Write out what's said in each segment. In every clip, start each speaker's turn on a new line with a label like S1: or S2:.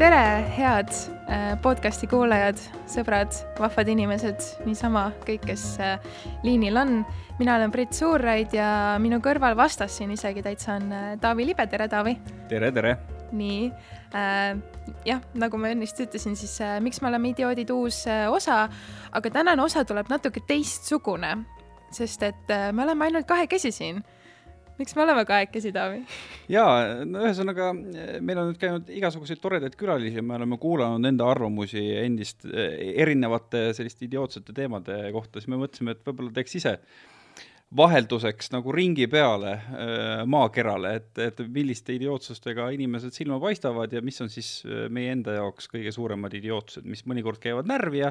S1: tere, head äh, podcasti kuulajad, sõbrad, vahvad inimesed, niisama kõik, kes äh, liinil on. mina olen Brit Suurraid ja minu kõrval vastas siin isegi täitsa on äh, Taavi Libe, tere Taavi!
S2: tere, tere!
S1: nii äh,, jah, nagu ma ennist ütlesin, siis äh, miks me oleme idioodid uus äh, osa, aga tänane osa tuleb natuke teistsugune, sest et äh, me oleme ainult kahekesi siin miks me oleme kahekesi, Taavi?
S2: jaa, no ühesõnaga meil on nüüd käinud igasuguseid toredaid külalisi, me oleme kuulanud enda arvamusi endist erinevate selliste idiootsete teemade kohta, siis me mõtlesime, et võib-olla teeks ise vahelduseks nagu ringi peale äh, maakerale, et, et milliste idiootsustega inimesed silma paistavad ja mis on siis äh, meie enda jaoks kõige suuremad idiootsused, mis mõnikord käivad närvi ja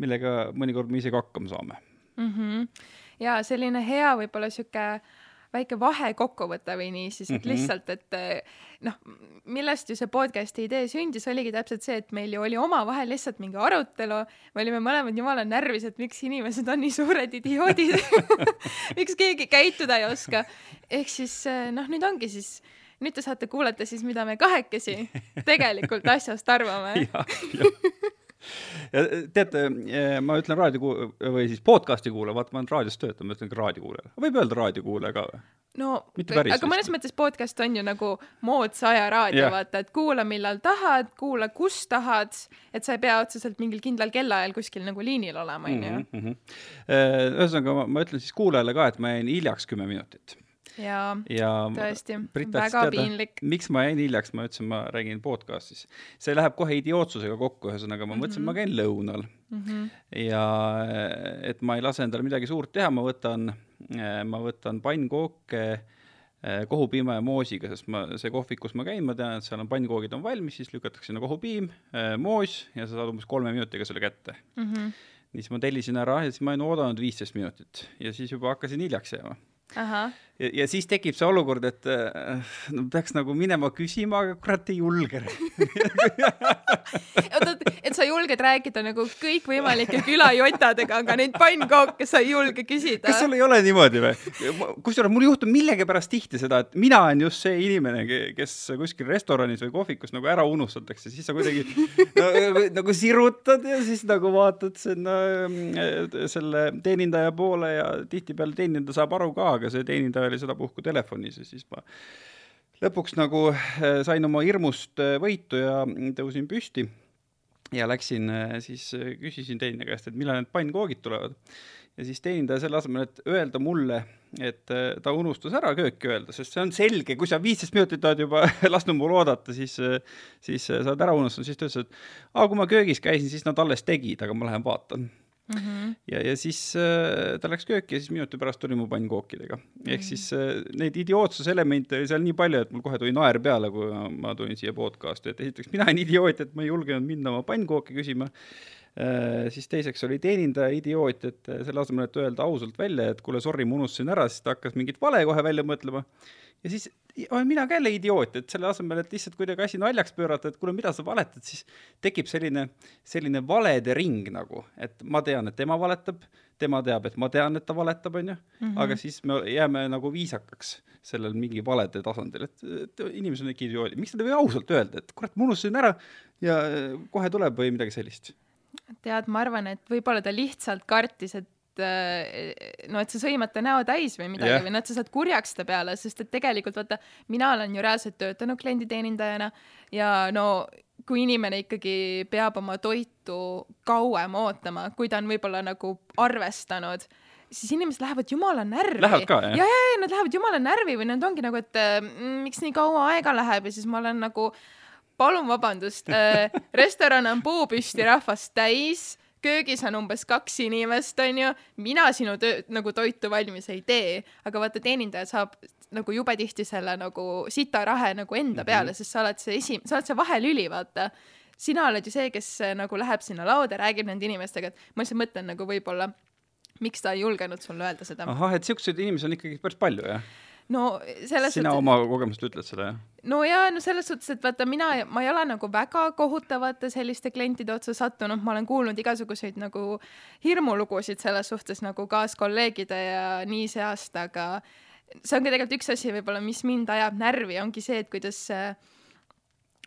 S2: millega mõnikord me isegi hakkama saame
S1: mm. -hmm. ja selline hea võib-olla sihuke väike vahekokkuvõte või nii siis, et mm -hmm. lihtsalt, et eh, noh, millest ju see podcast'i idee sündis, oligi täpselt see, et meil ju oli omavahel lihtsalt mingi arutelu, me olime mõlemad jumala närvis, et miks inimesed on nii suured idioodid miks keegi käituda ei oska. ehk siis eh, noh, nüüd ongi siis nüüd te saate kuulata siis, mida me kahekesi tegelikult asjast arvame
S2: ja teate, eh, ma ütlen raadio või siis podcast'i kuulaja, vaata, ma olen raadios töötan, ma ütlen ka raadiokuulaja. võib öelda raadiokuulaja ka või?
S1: no aga mõnes mõttes podcast on ju nagu moodsa aja raadio, vaata, et kuula, millal tahad, kuula, kus tahad, et sa ei pea otseselt mingil kindlal kellaajal kuskil nagu liinil olema, onju.
S2: Mhm, mhm. Eh, ühesõnaga, ma ütlen siis kuulajale ka, et ma jäin hiljaks kümme minutit
S1: ja, ja tõesti, väga piinlik.
S2: miks ma jäin hiljaks, ma ütlesin, ma räägin podcast'is. see läheb kohe idiootsusega kokku, ühesõnaga ma mõtlesin mm, -hmm. ma käin lõunal mm. -hmm. ja et ma ei lase endale midagi suurt teha, ma võtan, ma võtan pannkooke eh, kohupiima ja moosiga, sest ma, see kohvik, kus ma käin, ma tean, et seal on pannkoogid on valmis, siis lükatakse sinna kohupiim, eh, moos ja sa saad umbes kolme minutiga selle kätte mm. -hmm. siis ma tellisin ära ja siis ma olin oodanud viisteist minutit ja siis juba hakkasin hiljaks jääma ja, ja siis tekib see olukord, et äh, no peaks nagu minema küsima, aga kurat ei julge
S1: oota, et sa julged rääkida nagu kõikvõimalike külajotadega, aga neid pannkooke sa ei julge küsida.
S2: kas sul ei ole niimoodi või? kusjuures mul juhtub millegipärast tihti seda, et mina olen just see inimene, kes kuskil restoranis või kohvikus nagu ära unustatakse, siis sa kuidagi no, nagu sirutad ja siis nagu vaatad sinna äh, selle teenindaja poole ja tihtipeale teenindaja saab aru ka, aga see teenindaja oli sedapuhku telefonis ja siis ma lõpuks nagu äh, sain oma hirmust äh, võitu ja tõusin püsti ja läksin äh, siis, küsisin teenindaja käest, et millal need pannkoogid tulevad. ja siis teenindaja selle asemel, et öelda mulle, et ta unustas ära kööki öelda, sest see on selge, kui sa viisteist minutit oled juba lasknud mul oodata, siis, siis sa oled ära unustanud, siis ta ütles, et aa, kui ma köögis käisin, siis nad alles tegid, aga ma lähen vaatan Mm -hmm. ja, ja siis äh, ta läks kööki ja siis minuti pärast tuli mu pann kookidega mm. -hmm. ehk siis äh, neid idiootsuselemente oli seal nii palju, et mul kohe tuli naer peale, kui ma tulin siia podcast'i, et esiteks mina olen idioot, et ma ei julgenud minna oma pannkooki küsima. Siis teiseks oli teenindaja idioot, et äh, selle asemel, et öelda ausalt välja, et kuule, sorry, ma unustasin ära, siis ta hakkas mingit vale kohe välja mõtlema. Ja siis olen mina ka jälle idioot, et selle asemel, et lihtsalt kuidagi asi naljaks pöörata, et kuule, mida sa valetad, siis tekib selline, selline valede ring nagu, et ma tean, et tema valetab, tema teab, et ma tean, et ta valetab, onju, mhm. aga siis me jääme nagu viisakaks sellel mingi valede tasandil, et, et inimesed on ikka idioodid, miks nad ei või ausalt öelda, et kurat, ma unustasin ära ja kohe tuleb või midagi sellist
S1: tead, ma arvan, et võib-olla ta lihtsalt kartis, et et no et sa sõimad ta näo täis või midagi yeah. või noh, et sa saad kurjaks ta peale, sest et tegelikult vaata, mina olen ju reaalselt töötanud klienditeenindajana ja no kui inimene ikkagi peab oma toitu kauem ootama, kui ta on võib-olla nagu arvestanud, siis inimesed lähevad jumala närvi.
S2: Lähevad ka, jah?
S1: ja, ja, ja nad lähevad jumala närvi või nad ongi nagu, et mm, miks nii kaua aega läheb ja siis ma olen nagu palun vabandust äh, restoran on puupüsti rahvast täis köögis on umbes kaks inimest, onju, mina sinu töö, nagu toitu valmis ei tee, aga vaata, teenindaja saab nagu jube tihti selle nagu sitarahe nagu enda mhm. peale mm, -hmm. sest sa oled see esi-, sa oled see vahelüli, vaata. sina oled ju see, kes nagu läheb sinna lauda, räägib nende inimestega, et ma lihtsalt mõtlen nagu võib-olla, miks ta ei julgenud sulle öelda seda.
S2: ahah, et siukseid inimesi on ikkagi päris palju, jah?
S1: no selles
S2: sina suhtes... oma kogemust ütled seda, jah?
S1: No jaa, no selles suhtes, et vaata, mina, ma ei ole nagu väga kohutavate selliste klientide otsa sattunud, ma olen kuulnud igasuguseid nagu hirmulugusid selles suhtes nagu kaaskolleegide ja nii seast, aga see ongi tegelikult üks asi võib-olla, mis mind ajab närvi, ongi see, et kuidas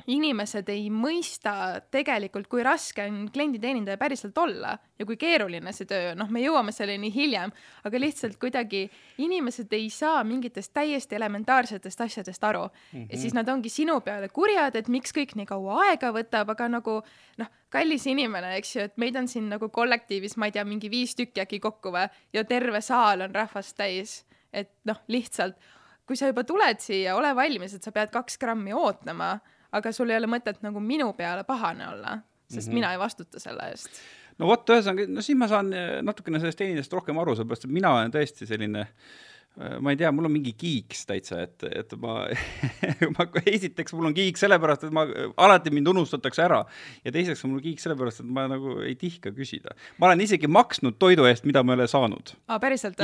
S1: inimesed ei mõista tegelikult, kui raske on klienditeenindaja päriselt olla ja kui keeruline see töö on, noh, me jõuame selleni hiljem, aga lihtsalt kuidagi inimesed ei saa mingitest täiesti elementaarsetest asjadest aru mm. -hmm. ja siis nad ongi sinu peale kurjad, et miks kõik nii kaua aega võtab, aga nagu noh, kallis inimene, eks ju, et meid on siin nagu kollektiivis, ma ei tea, mingi viis tükki äkki kokku või, ja terve saal on rahvast täis. et noh, lihtsalt kui sa juba tuled siia, ole valmis, et sa pead kaks grammi ootama, aga sul ei ole mõtet nagu minu peale pahane olla, sest mm -hmm. mina ei vastuta selle eest
S2: no vot, ühesõnaga, no siis ma saan natukene sellest teenindajast rohkem aru, sellepärast et mina olen tõesti selline äh, Äh, ma ei tea, mul on mingi kiiks täitsa, et, et ma ma esiteks mul on kiik sellepärast, et ma, alati mind unustatakse ära ja teiseks on mul kiik sellepärast, et ma nagu ei tihka küsida. ma olen isegi maksnud toidu eest, mida ma ei ole saanud.
S1: aa, päriselt?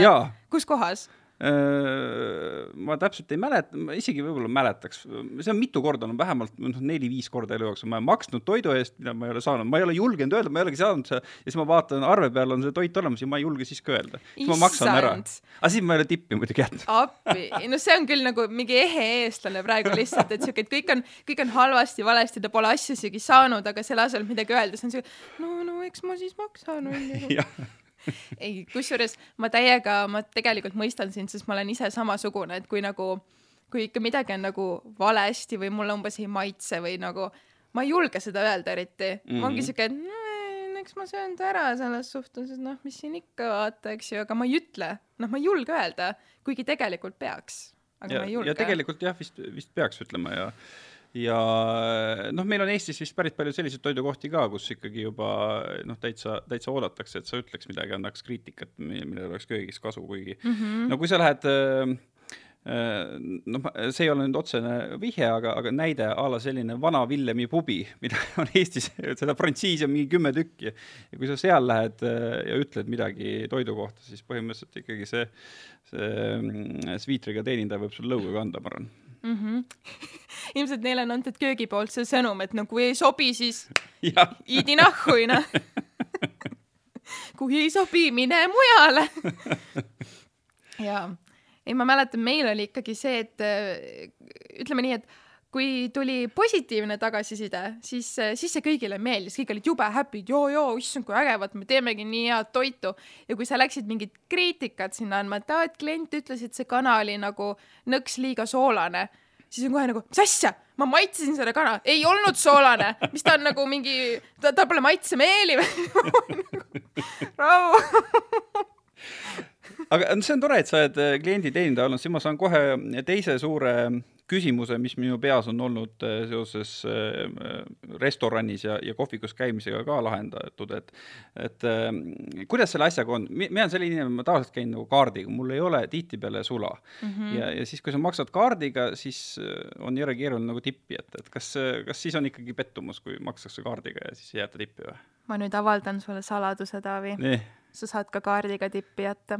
S1: kus kohas?
S2: Äh, ma täpselt ei mäleta, ma isegi võib-olla mäletaks, see on mitu korda, no vähemalt noh, neli-viis korda elu jooksul ma olen maksnud toidu eest, mida ma ei ole saanud, ma ei ole julgenud öelda, ma ei olegi saanud seda ja siis ma vaatan, arve peal on see toit olemas ja ma ei julge siis ka öelda. siis ma maksan ära. aga siis ma ei ole tippi muidugi jätnud.
S1: appi, no see on küll nagu mingi ehe eestlane praegu lihtsalt, et siuke, et kõik on, kõik on halvasti, valesti, ta pole asju isegi saanud, aga selle asemel midagi öelda, see on siuke, no, no eks ma siis maksan onju ei, kusjuures ma täiega, ma tegelikult mõistan sind, sest ma olen ise samasugune, et kui nagu, kui ikka midagi on nagu valesti või mulle umbes ei maitse või nagu, ma ei julge seda öelda eriti mm. -hmm. ongi siuke, et eks ma söön ta ära selles suhtes, et noh, mis siin ikka vaata, eks ju, aga ma ei ütle, noh, ma ei julge öelda, kuigi tegelikult peaks, aga
S2: ja,
S1: ma ei julge.
S2: ja tegelikult jah, vist, vist peaks ütlema ja ja noh, meil on Eestis vist päris palju selliseid toidukohti ka, kus ikkagi juba noh, täitsa, täitsa oodatakse, et sa ütleks midagi, annaks kriitikat, millel oleks köögis kasu, kuigi mm -hmm. no kui sa lähed äh, äh, noh, see ei ole nüüd otsene vihje, aga, aga näide a la selline vana Villemi pubi, mida on Eestis, seda frantsiisi on mingi kümme tükki. ja kui sa seal lähed äh, ja ütled midagi toidu kohta, siis põhimõtteliselt ikkagi see, see mm, sviitriga teenindaja võib sul lõuga kanda, ma arvan
S1: mm. -hmm. ilmselt neile on antud köögi poolt see sõnum, et no kui ei sobi, siis idi nahhu, noh. kui ei sobi, mine mujale jaa, ei ma mäletan, meil oli ikkagi see, et ütleme nii, et kui tuli positiivne tagasiside, siis, siis see kõigile meeldis, kõik olid jube happy'd, joo-joo, issand kui ägevad, me teemegi nii head toitu. ja kui sa läksid mingit kriitikat sinna andma, et aa, et klient ütles, et see kana oli nagu nõks liiga soolane, siis on kohe nagu, mis asja, ma maitsesin seda kana, ei olnud soolane, mis ta on nagu mingi, ta, tal pole maitsemeeli või? Rahu
S2: aga see on tore, et sa oled klienditeenindaja olnud, siis ma saan kohe teise suure küsimuse, mis minu peas on olnud äh, seoses äh, restoranis ja, ja kohvikus käimisega ka lahendatud, et et äh, kuidas selle asjaga on, mina olen selline inimene, ma tavaliselt käin nagu kaardiga, mul ei ole tihtipeale sula mm. -hmm. ja, ja siis, kui sa maksad kaardiga, siis on jõle keeruline nagu tippi jätta, et kas, kas siis on ikkagi pettumus, kui makstakse kaardiga ja siis ei jäta tippi või?
S1: ma nüüd avaldan sulle saladuse, Taavi. sa saad ka kaardiga tippi jätta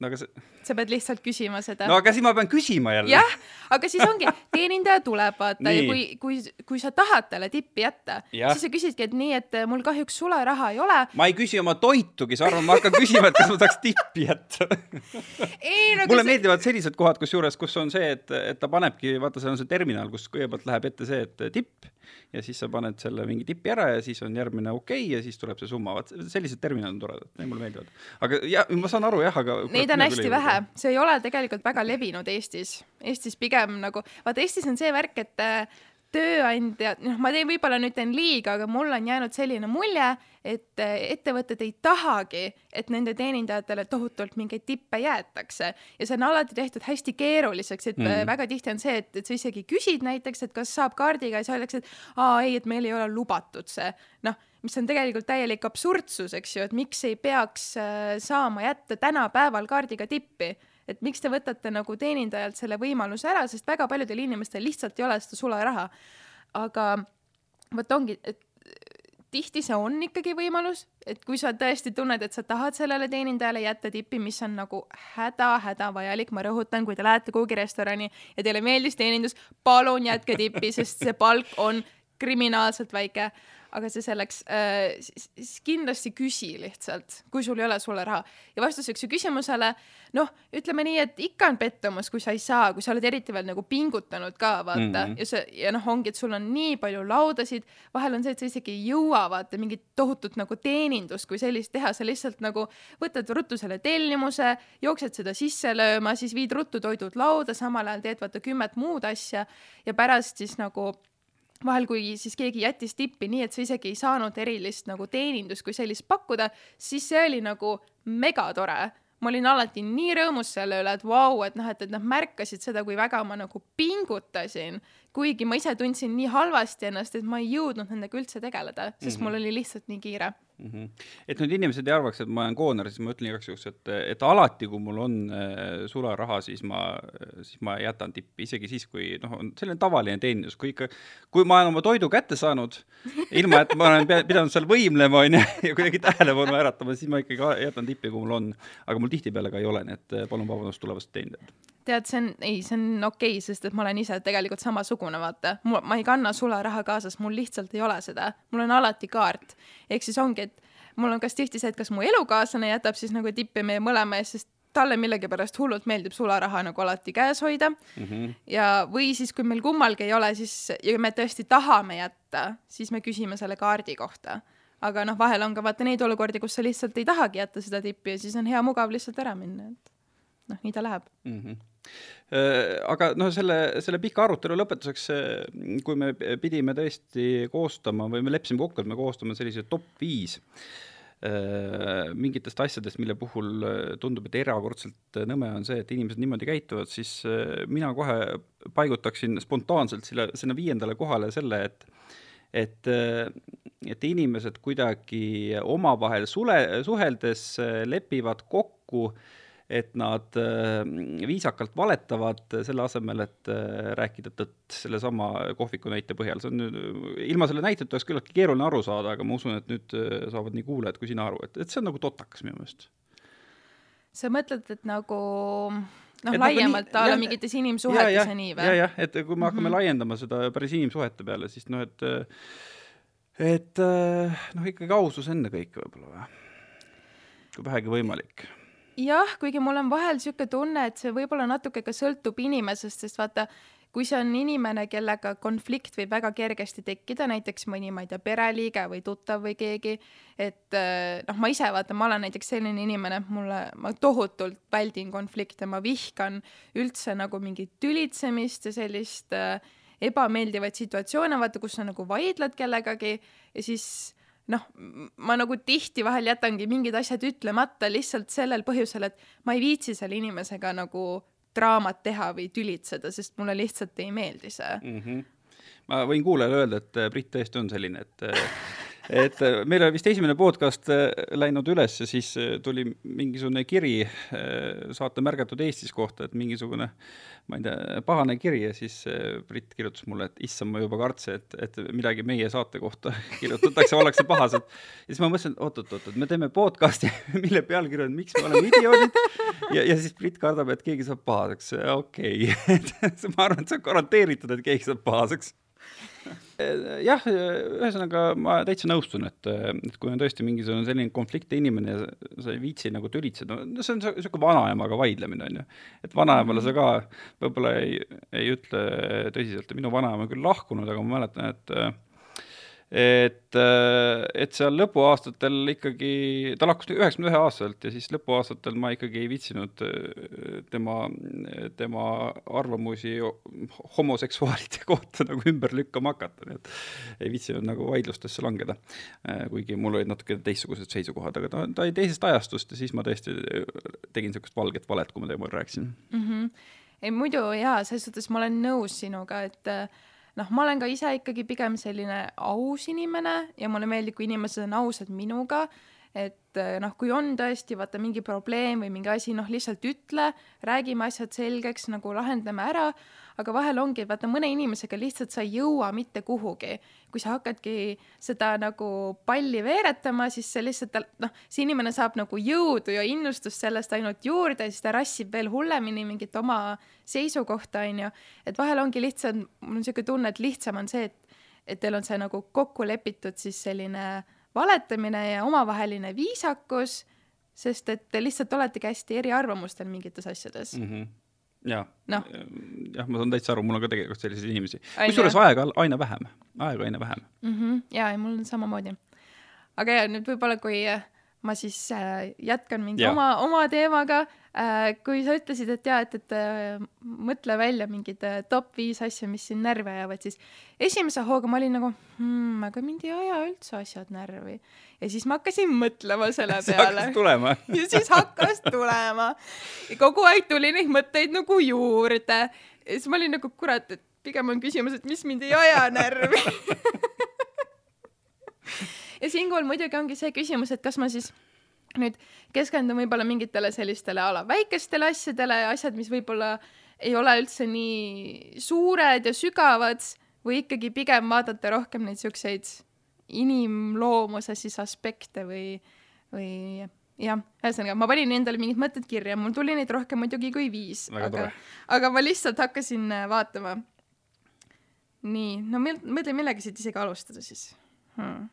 S2: no aga see
S1: sa pead lihtsalt küsima seda.
S2: no aga siis ma pean küsima jälle.
S1: jah, aga siis ongi, teenindaja tuleb, vaata ja kui, kui, kui sa tahad talle tippi jätta, siis sa küsidki, et nii, et mul kahjuks sularaha ei ole.
S2: ma ei küsi oma toitugi, sa arvad, ma hakkan küsima, et kas ma tahaks tippi jätta ei, no, mulle see... meeldivad sellised kohad, kusjuures, kus on see, et, et ta panebki, vaata, seal on see terminal, kus kõigepealt läheb ette see, et tipp ja siis sa paned selle mingi tipi ära ja siis on järgmine okei okay, ja siis tuleb see summa, vot sellised terminalid on toredad, need mulle meeldivad. aga jah, ma saan aru jah, aga
S1: Neid on hästi vähe, see ei ole tegelikult väga levinud Eestis. Eestis pigem nagu, vaata Eestis on see värk, et tööandjad, noh, ma teen, võib-olla nüüd teen liiga, aga mul on jäänud selline mulje, et eh, ettevõtted ei tahagi, et nende teenindajatele tohutult mingeid tippe jäetakse ja see on alati tehtud hästi keeruliseks, et mm. väga tihti on see, et, et sa isegi küsid näiteks, et kas saab kaardiga ja siis öeldakse, et aa ei, et meil ei ole lubatud see, noh, mis on tegelikult täielik absurdsus, eks ju, et miks ei peaks äh, saama jätta tänapäeval kaardiga tippi et miks te võtate nagu teenindajalt selle võimaluse ära, sest väga paljudel inimestel lihtsalt ei ole seda sularaha. aga vot ongi, et tihti see on ikkagi võimalus, et kui sa tõesti tunned, et sa tahad sellele teenindajale jätta tipi, mis on nagu häda-hädavajalik, ma rõhutan, kui te lähete kuhugi restorani ja teile meeldis teenindus, palun jätke tipi, sest see palk on kriminaalselt väike aga see selleks äh,, siis kindlasti küsi lihtsalt, kui sul ei ole sularaha. ja vastuseks su küsimusele, noh, ütleme nii, et ikka on pettumus, kui sa ei saa, kui sa oled eriti veel nagu pingutanud ka, vaata mm, -hmm. ja see, ja noh, ongi, et sul on nii palju laudasid, vahel on see, et sa isegi ei jõua, vaata, mingit tohutut nagu teenindust kui sellist teha, sa lihtsalt nagu võtad ruttu selle tellimuse, jooksed seda sisse lööma, siis viid ruttu toidud lauda, samal ajal teed vaata kümmet muud asja ja pärast siis nagu vahel, kui siis keegi jättis tippi nii, et sa isegi ei saanud erilist nagu teenindust kui sellist pakkuda, siis see oli nagu megatore. ma olin alati nii rõõmus selle üle, et vau wow,, et noh, et, et nad märkasid seda, kui väga ma nagu pingutasin, kuigi ma ise tundsin nii halvasti ennast, et ma ei jõudnud nendega üldse tegeleda, sest mm -hmm. mul oli lihtsalt nii kiire
S2: mm. -hmm. et nüüd inimesed ei arvaks, et ma olen kooner, siis ma ütlen igaks juhuks, et, et alati, kui mul on äh, sularaha, siis ma, siis ma jätan tippi, isegi siis, kui noh, on selline tavaline teenindus, kui ikka, kui ma olen oma toidu kätte saanud, ilma et ma olen pidanud seal võimlema, onju, ja kuidagi tähelepanu äratama, siis ma ikkagi jätan tippi, kui mul on. aga mul tihtipeale ka ei ole, nii et äh, palun vabandust tulevast teenindajat
S1: tead, see on, ei, see on okei okay,, sest et ma olen ise tegelikult samasugune, vaata. ma ei kanna sularaha kaasas, mul lihtsalt ei ole seda. mul on alati kaart. ehk siis ongi, et mul on kas tihti see, et kas mu elukaaslane jätab siis nagu tippi meie mõlema eest, sest talle millegipärast hullult meeldib sularaha nagu alati käes hoida mm. -hmm. ja, või siis, kui meil kummalgi ei ole, siis ja me tõesti tahame jätta, siis me küsime selle kaardi kohta. aga noh, vahel on ka vaata neid olukordi, kus sa lihtsalt ei tahagi jätta seda tippi ja siis on hea mugav lihtsalt ära minna, et noh, nii ta läheb mm. -hmm
S2: aga noh, selle, selle pika arutelu lõpetuseks, kui me pidime tõesti koostama või me leppisime kokku, et me koostame sellise top viis Äh, mingitest asjadest, mille puhul äh, tundub, et erakordselt äh, nõme on see, et inimesed niimoodi käituvad, siis mina kohe paigutaksin spontaanselt selle, sinna viiendale kohale selle, et et, et inimesed kuidagi omavahel sule, suheldes lepivad kokku äh, et nad äh, viisakalt valetavad selle asemel, et äh, rääkida tõtt sellesama kohviku näite põhjal. see on nüüd, ilma selle näiteta oleks küllaltki keeruline aru saada, aga ma usun, et nüüd äh, saavad nii kuulajad kui sina aru, et, et see on nagu totakas minu meelest.
S1: sa mõtled, et nagu noh, nagu laiemalt a la mingites inimsuhetes ja nii või?
S2: jah, jah, et kui me hakkame mm -hmm. laiendama seda päris inimsuhete peale, siis noh, et et noh, ikkagi ausus ennekõike võib-olla või? kui vähegi võimalik
S1: jah, kuigi mul on vahel sihuke tunne, et see võib-olla natuke ka sõltub inimesest, sest vaata, kui see on inimene, kellega konflikt võib väga kergesti tekkida, näiteks mõni, ma ei tea, pereliige või tuttav või keegi, et eh, noh, ma ise vaata, ma olen näiteks selline inimene, et mulle, ma tohutult väldin konflikte, ma vihkan üldse nagu mingit tülitsemist ja sellist äh, ebameeldivaid situatsioone, vaata, kus sa nagu vaidled kellegagi ja siis noh, ma nagu tihti vahel jätangi mingid asjad ütlemata lihtsalt sellel põhjusel, et ma ei viitsi selle inimesega nagu draamat teha või tülitseda, sest mulle lihtsalt ei meeldi see mm. -hmm.
S2: ma võin kuulajale öelda, et Brit tõesti on selline, et et äh, meil oli vist esimene podcast äh, läinud üles ja siis äh, tuli mingisugune kiri saate märgatud Eestis kohta, et mingisugune, ma ei tea, pahane kiri ja siis Brit kirjutas mulle, et issand, ma juba kartsin, et, et midagi meie saate kohta kirjutatakse, ollakse pahased. ja siis ma mõtlesin, et oot-oot-oot, me teeme podcast'i, mille pealkiri on Miks me oleme idioodid ja, ja siis Brit kardab, et keegi saab pahaseks, okei okay. ma arvan, et see on garanteeritud, et keegi saab pahaseks jah, ühesõnaga ma täitsa nõustun, et, et kui on tõesti mingisugune selline konfliktne inimene ja sa ei viitsi nagu tülitseda, no see on niisugune vanaemaga vaidlemine, on ju. et vanaemale sa ka võib-olla ei, ei ütle tõsiselt, minu vanaema on küll lahkunud, aga ma mäletan, et et, äh, et seal lõpuaastatel ikkagi, ta lahkus üheksakümne ühe aastaselt ja siis lõpuaastatel ma ikkagi ei viitsinud äh, tema, tema arvamusi homoseksuaalide kohta nagu ümber lükkama hakata, nii et ei viitsinud nagu vaidlustesse langeda. Äh, kuigi mul olid natuke teistsugused seisukohad, aga ta, ta oli teisest ajastust ja siis ma tõesti tegin niisugust valget valet, kui ma teemal rääkisin mm.
S1: -hmm. ei muidu jaa, selles suhtes ma olen nõus sinuga, et äh, noh, ma olen ka ise ikkagi pigem selline aus inimene ja mulle meeldib, kui inimesed on ausad minuga, et eh, noh, kui on tõesti vaata mingi probleem või mingi asi, noh, lihtsalt ütle, räägime asjad selgeks, nagu lahendame ära aga vahel ongi, vaata mõne inimesega lihtsalt sa ei jõua mitte kuhugi. kui sa hakkadki seda nagu palli veeretama, siis see lihtsalt, noh, see inimene saab nagu jõudu ja innustust sellest ainult juurde siis ta rassib veel hullemini mingit oma seisukohta, onju. et vahel ongi lihtsam, mul on niisugune tunne, et lihtsam on see, et et teil on see nagu kokku lepitud siis selline valetamine ja omavaheline viisakus, sest et te lihtsalt oletegi hästi eriarvamustel mingites asjades
S2: mm. -hmm. Ja
S1: Noh.
S2: jah, ma saan täitsa aru, mul on ka tegelikult selliseid inimesi. Kusjuures aega aina vähem, aega aina vähem.
S1: mm. -hmm. ja, ja mul on samamoodi. aga ja nüüd võib-olla, kui ma siis äh, jätkan mingi
S2: Jaa.
S1: oma, oma teemaga kui sa ütlesid, et jaa, et, et äh, mõtle välja mingid äh, top viis asja, mis sind närvi ajavad, siis esimese hooga ma olin nagu hmm,, aga mind ei aja üldse asjad närvi. ja siis ma hakkasin mõtlema selle peale ja siis hakkas tulema. kogu aeg tuli neid mõtteid nagu juurde. ja siis ma olin nagu kurat, et pigem on küsimus, et mis mind ei aja närvi. ja siinkohal muidugi ongi see küsimus, et kas ma siis nüüd keskendun võib-olla mingitele sellistele a la väikestele asjadele, asjad, mis võib-olla ei ole üldse nii suured ja sügavad või ikkagi pigem vaadata rohkem neid siukseid inimloomuse siis aspekte või, või jah, ühesõnaga ma panin endale mingid mõtted kirja, mul tuli neid rohkem muidugi kui viis, aga aga ma lihtsalt hakkasin äh, vaatama. nii, no mõtle, millega siit isegi alustada siis hmm..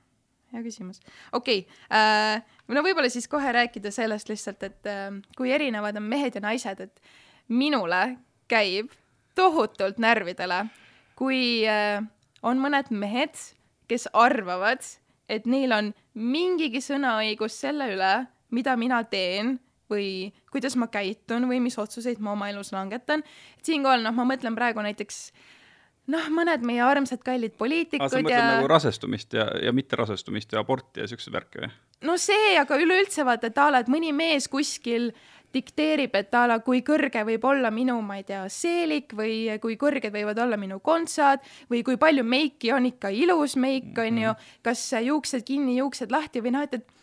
S1: Hea küsimus. okei okay, äh,, no võib-olla siis kohe rääkida sellest lihtsalt, et äh, kui erinevad on mehed ja naised, et minule käib tohutult närvidele, kui äh, on mõned mehed, kes arvavad, et neil on mingigi sõnaõigus selle üle, mida mina teen või kuidas ma käitun või mis otsuseid ma oma elus langetan. siinkohal noh, ma mõtlen praegu näiteks noh, mõned meie armsad kallid poliitikud
S2: mõtled
S1: ja
S2: nagu rasestumist ja, ja mitterasestumist ja aborti ja siukseid värke või?
S1: no see, aga üleüldse vaata, et a la, et mõni mees kuskil dikteerib, et a la kui kõrge võib olla minu, ma ei tea, seelik või kui kõrged võivad olla minu kontsad või kui palju meiki on ikka ilus meik, on ju, kas juuksed kinni, juuksed lahti või noh, et, et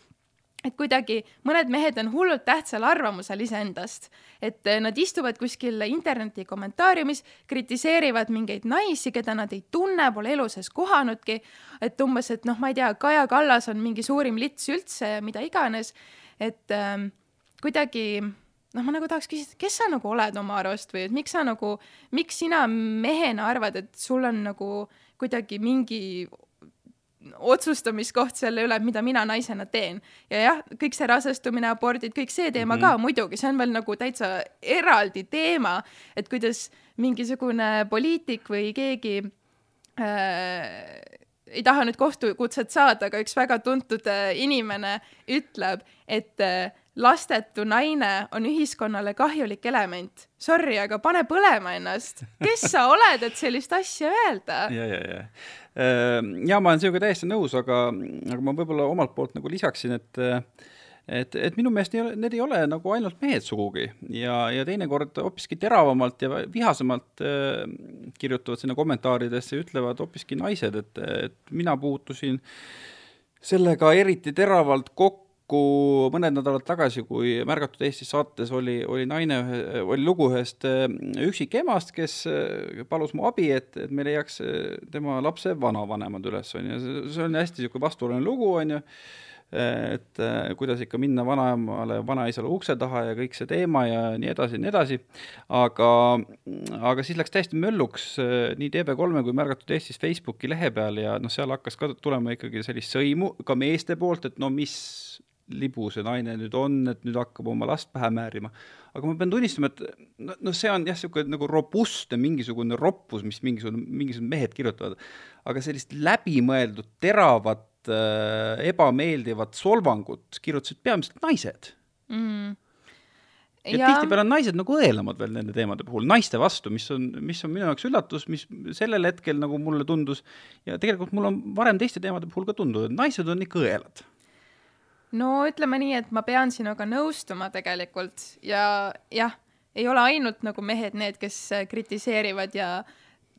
S1: et kuidagi mõned mehed on hullult tähtsal arvamusel iseendast, et eh, nad istuvad kuskil interneti kommentaariumis, kritiseerivad mingeid naisi, keda nad ei tunne, pole elu sees kohanudki, et umbes, et noh, ma ei tea, Kaja Kallas on mingi suurim lits üldse ja mida iganes, et ähm, kuidagi noh, ma nagu tahaks küsida, kes sa nagu oled oma arust või et miks sa nagu, miks sina mehena arvad, et sul on nagu kuidagi mingi otsustamiskoht selle üle, mida mina naisena teen. ja jah, kõik see rasestumine, abordid, kõik see teema mm -hmm. ka muidugi, see on veel nagu täitsa eraldi teema, et kuidas mingisugune poliitik või keegi äh, ei taha nüüd kohtukutset saada, aga üks väga tuntud äh, inimene ütleb, et äh, lastetu naine on ühiskonnale kahjulik element. Sorry, aga pane põlema ennast. kes sa oled, et sellist asja öelda?
S2: ja, ja, ja. ja ma olen sinuga täiesti nõus, aga, aga ma võib-olla omalt poolt nagu lisaksin, et et, et minu meelest ei ole, need ei ole nagu ainult mehed sugugi ja, ja teinekord hoopiski teravamalt ja vihasemalt äh, kirjutavad sinna kommentaaridesse ütlevad hoopiski naised, et, et mina puutusin sellega eriti teravalt kokku mõned nädalad tagasi, kui Märgatud Eestis saates oli, oli naine, oli lugu ühest äh, üksikemast, kes äh, palus mu abi, et, et me leiaks äh, tema lapse vanavanemad üles, on ju, see on hästi niisugune vastuoluline lugu, on ju, et kuidas ikka minna vanaemale, vanaisale ukse taha ja kõik see teema ja nii edasi ja nii edasi, aga aga siis läks täiesti mölluks nii TV3 kui Märgatud Eestis Facebooki lehe peal ja noh, seal hakkas ka tulema ikkagi sellist sõimu ka meeste poolt, et no mis libu see naine nüüd on, et nüüd hakkab oma last pähe määrima. aga ma pean tunnistama, et no, no see on jah, niisugune nagu robustne mingisugune roppus, mis mingisugune, mingisugused mehed kirjutavad, aga sellist läbimõeldud, teravat äh, ebameeldivat solvangut kirjutasid peamiselt naised
S1: mm..
S2: ja, ja tihtipeale on naised nagu õelamad veel nende teemade puhul, naiste vastu, mis on, mis on minu jaoks üllatus, mis sellel hetkel nagu mulle tundus ja tegelikult mul on varem teiste teemade puhul ka tundunud, et naised on ikka õelad
S1: no ütleme nii, et ma pean sinuga nõustuma tegelikult ja jah, ei ole ainult nagu mehed need, kes kritiseerivad ja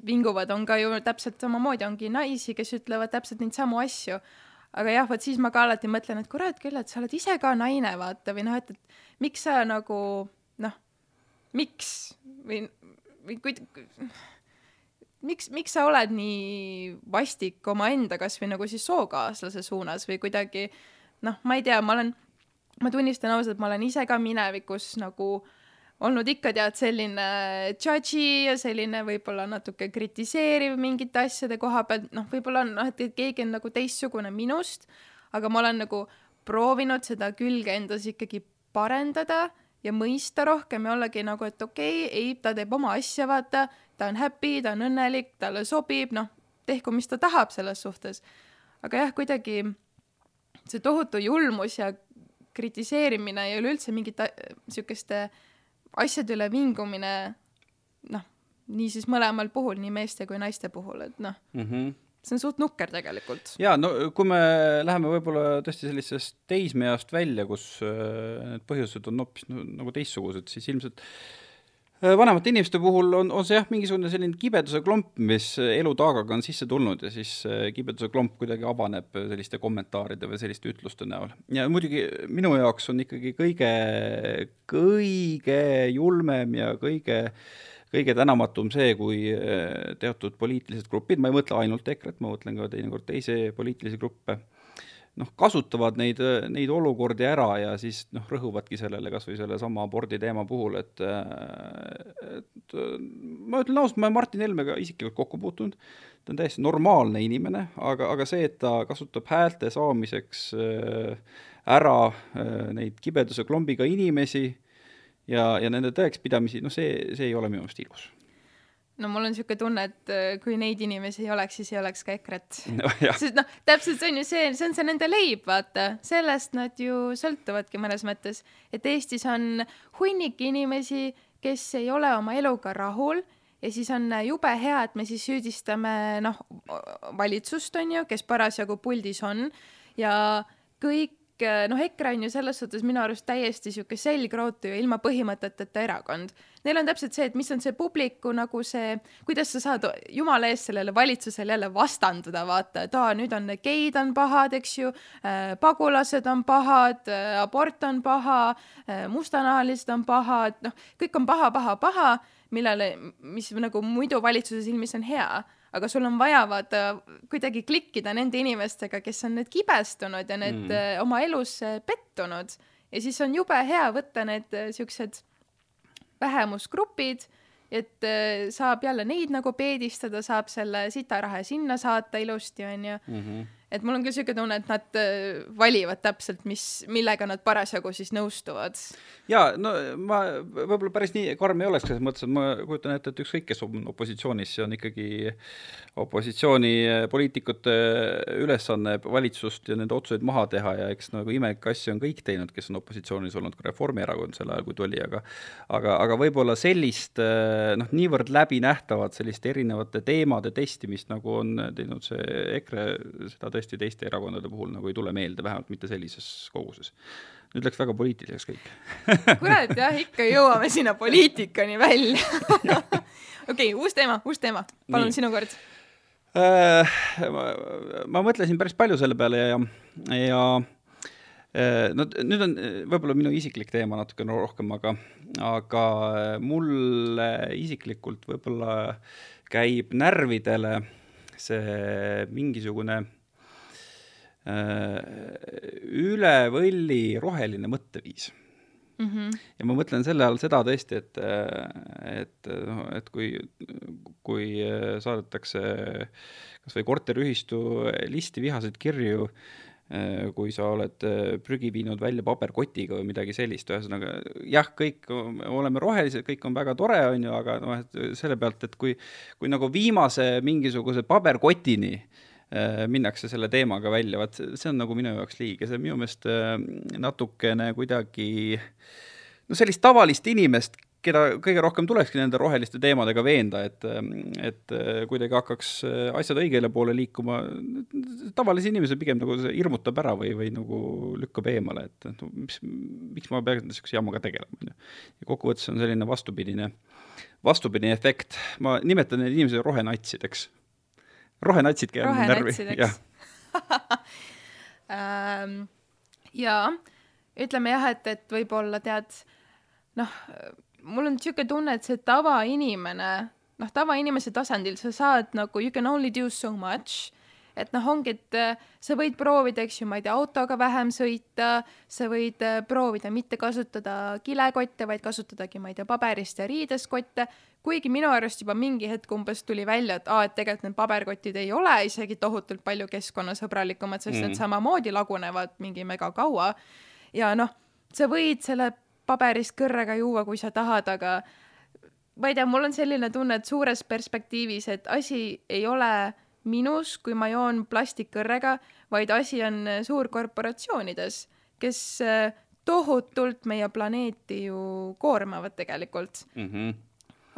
S1: vinguvad, on ka ju täpselt samamoodi, ongi naisi, kes ütlevad täpselt neid samu asju. aga jah, vot siis ma ka alati mõtlen, et kurat küll, et sa oled ise ka naine, vaata, või noh, et, et miks sa nagu noh, miks või, või kui miks, miks sa oled nii vastik omaenda kasvõi nagu siis sookaaslase suunas või kuidagi noh, ma ei tea, ma olen, ma tunnistan ausalt, ma olen ise ka minevikus nagu olnud ikka tead selline judgy ja selline võib-olla natuke kritiseeriv mingite asjade koha pealt, noh, võib-olla on noh, et keegi on nagu teistsugune minust, aga ma olen nagu proovinud seda külge endas ikkagi parendada ja mõista rohkem ja ollagi nagu, et okei okay,, ei, ta teeb oma asja, vaata, ta on happy, ta on õnnelik, talle sobib, noh, tehku, mis ta tahab selles suhtes. aga jah, kuidagi see tohutu julmus ja kritiseerimine ja üleüldse mingite niisuguste asjade üle vingumine, noh, nii siis mõlemal puhul, nii meeste kui naiste puhul, et noh mm -hmm see on suht nukker tegelikult.
S2: jaa, no kui me läheme võib-olla tõesti sellisest teismeeast välja, kus äh, need põhjused on hoopis no, nagu teistsugused, siis ilmselt äh, vanemate inimeste puhul on, on see jah, mingisugune selline kibeduse klomp, mis elu taagaga on sisse tulnud ja siis äh, kibeduse klomp kuidagi avaneb selliste kommentaaride või selliste ütluste näol. ja muidugi minu jaoks on ikkagi kõige, kõige julmem ja kõige äh, kõige tänamatum see, kui äh, teatud poliitilised grupid, ma ei mõtle ainult EKRE-t, ma mõtlen ka teinekord teisi poliitilisi gruppe, noh, kasutavad neid, neid olukordi ära ja siis noh, rõhuvadki sellele kas või sellesama abordi teema puhul, et et ma ütlen ausalt, ma olen Martin Helmega isiklikult kokku puutunud, ta on täiesti normaalne inimene, aga, aga see, et ta kasutab häälte saamiseks äh, ära äh, neid kibeduse klombiga inimesi, ja, ja nende tõekspidamisi, noh, see, see ei ole minu meelest ilus
S1: no mul on niisugune tunne, et äh, kui neid inimesi ei oleks, siis ei oleks ka EKRE-t. No,. sest noh, täpselt see on ju see, see on see nende leib, vaata, sellest nad ju sõltuvadki mõnes mõttes, et Eestis on hunnik inimesi, kes ei ole oma eluga rahul ja siis on jube hea, et me siis süüdistame noh, valitsust on ju, kes parasjagu puldis on. Ja kõik noh, EKRE on ju selles suhtes minu arust täiesti sihuke selgrootu ja ilma põhimõteteta erakond. Neil on täpselt see, et mis on see publiku nagu see, kuidas sa saad jumala eest sellele valitsusele jälle vastanduda, vaata, et aa, nüüd on geid on pahad, eks ju äh,, pagulased on pahad äh,, abort on paha äh,, mustanahalised on pahad, noh, kõik on paha, paha, paha, millele, mis nagu muidu valitsuse silmis on hea aga sul on vaja vaata kuidagi klikkida nende inimestega, kes on nüüd kibestunud ja need mm. Äh, oma elus pettunud ja siis on jube hea võtta need äh, siuksed vähemusgrupid, et saab jälle neid nagu peedistada, saab selle sitaraha sinna saata ilusti, onju. -hmm et mul on küll siuke tunne, et nad äh, valivad täpselt, mis, millega nad parasjagu siis nõustuvad.
S2: ja no ma võib-olla päris nii karm ei oleks selles mõttes, et ma kujutan ette, et ükskõik, kes on opositsioonis, see on ikkagi opositsioonipoliitikute ülesanne valitsust ja nende otsuseid maha teha ja eks nagu imelikke asju on kõik teinud, kes on opositsioonis olnud, ka Reformierakond sel ajal, kui ta oli, aga aga, aga võib-olla sellist noh, niivõrd läbinähtavat sellist erinevate teemade testimist, nagu on teinud see EKRE, seda tõesti teiste erakondade puhul nagu ei tule meelde, vähemalt mitte sellises koguses. nüüd läks väga poliitiliseks kõik
S1: kurat, jah, ikka jõuame sinna poliitikani välja okei okay,, uus teema, uus teema, palun, sinu kord
S2: äh,. Ma, ma mõtlesin päris palju selle peale ja, ja äh, no nüüd on võib-olla minu isiklik teema natukene rohkem, aga, aga mulle isiklikult võib-olla käib närvidele see mingisugune Äh, üle võlli roheline mõtteviis mm. -hmm. ja ma mõtlen selle all seda tõesti, et, et noh, et kui, kui saadetakse kas või korteriühistu listi vihaseid kirju, äh, kui sa oled prügi viinud välja paberkotiga või midagi sellist, ühesõnaga jah, kõik oleme rohelised, kõik on väga tore, on ju, aga noh, et selle pealt, et kui, kui nagu viimase mingisuguse paberkotini äh, Äh, minnakse selle teemaga välja, vaat see on nagu minu jaoks liiga, see on minu meelest äh, natukene kuidagi no sellist tavalist inimest, keda kõige rohkem tulekski nende roheliste teemadega veenda, et, et äh, kuidagi hakkaks asjad õigele poole liikuma, tavalise inimese pigem nagu see hirmutab ära või, või nagu lükkab eemale, et no mis, miks ma pean niisuguse jamaga tegelema, on ju. ja kokkuvõttes on selline vastupidine, vastupidine efekt, ma nimetan neid inimesi rohenatsideks rohenatsid käivad mul närvi, jah.
S1: Ähm, jaa, ütleme jah, et, et võib-olla tead, noh, mul on niisugune tunne, et see tavainimene, noh, tavainimese tasandil sa saad nagu you can only do so much, et noh, ongi, et äh, sa võid proovida, eks ju, ma ei tea, autoga vähem sõita, sa võid äh, proovida mitte kasutada kilekotte, vaid kasutadagi, ma ei tea, paberist ja riidest kotte, kuigi minu arust juba mingi hetk umbes tuli välja, et aa, et tegelikult need paberkotid ei ole isegi tohutult palju keskkonnasõbralikumad, sest mm. need samamoodi lagunevad mingi mega kaua. ja noh, sa võid selle paberist kõrrega juua, kui sa tahad, aga ma ei tea, mul on selline tunne, et suures perspektiivis, et asi ei ole minus, kui ma joon plastikkõrrega, vaid asi on suurkorporatsioonides, kes äh, tohutult meie planeeti ju koormavad tegelikult mm. -hmm.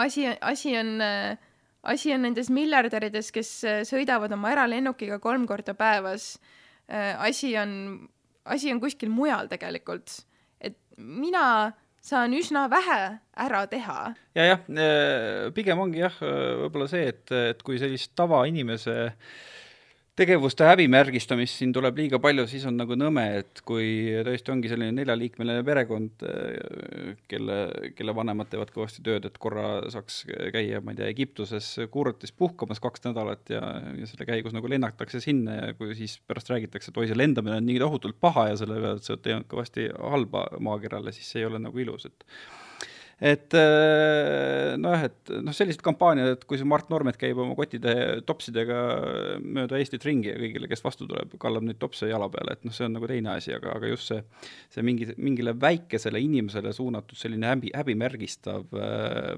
S1: asi, asi on, äh, asi on nendes miljardärides, kes äh, sõidavad oma eralennukiga kolm korda päevas. asi on, asi on kuskil mujal tegelikult. et mina saan üsna vähe ära teha.
S2: ja jah, äh, pigem ongi jah, võib-olla see, et, et kui sellist tavainimese tegevuste häbimärgistamist siin tuleb liiga palju, siis on nagu nõme, et kui tõesti ongi selline neljaliikmeline perekond, äh, kelle, kelle vanemad teevad kõvasti tööd, et korra saaks käia, ma ei tea, Egiptuses kuurortis puhkamas kaks nädalat ja, ja selle käigus nagu lennatakse sinna ja kui siis pärast räägitakse, et oi, see lendamine on nii tohutult paha ja selle peale, et sa teinud kõvasti halba maakerale, siis see ei ole nagu ilus, et et äh, nojah, et noh, sellised kampaaniad, et kui see Mart Normet käib oma kotide topsidega mööda Eestit ringi ja kõigile, kes vastu tuleb, kallab neid topse jala peale, et noh, see on nagu teine asi, aga, aga just see, see mingi, mingile väikesele inimesele suunatud selline häbi, häbimärgistav äh,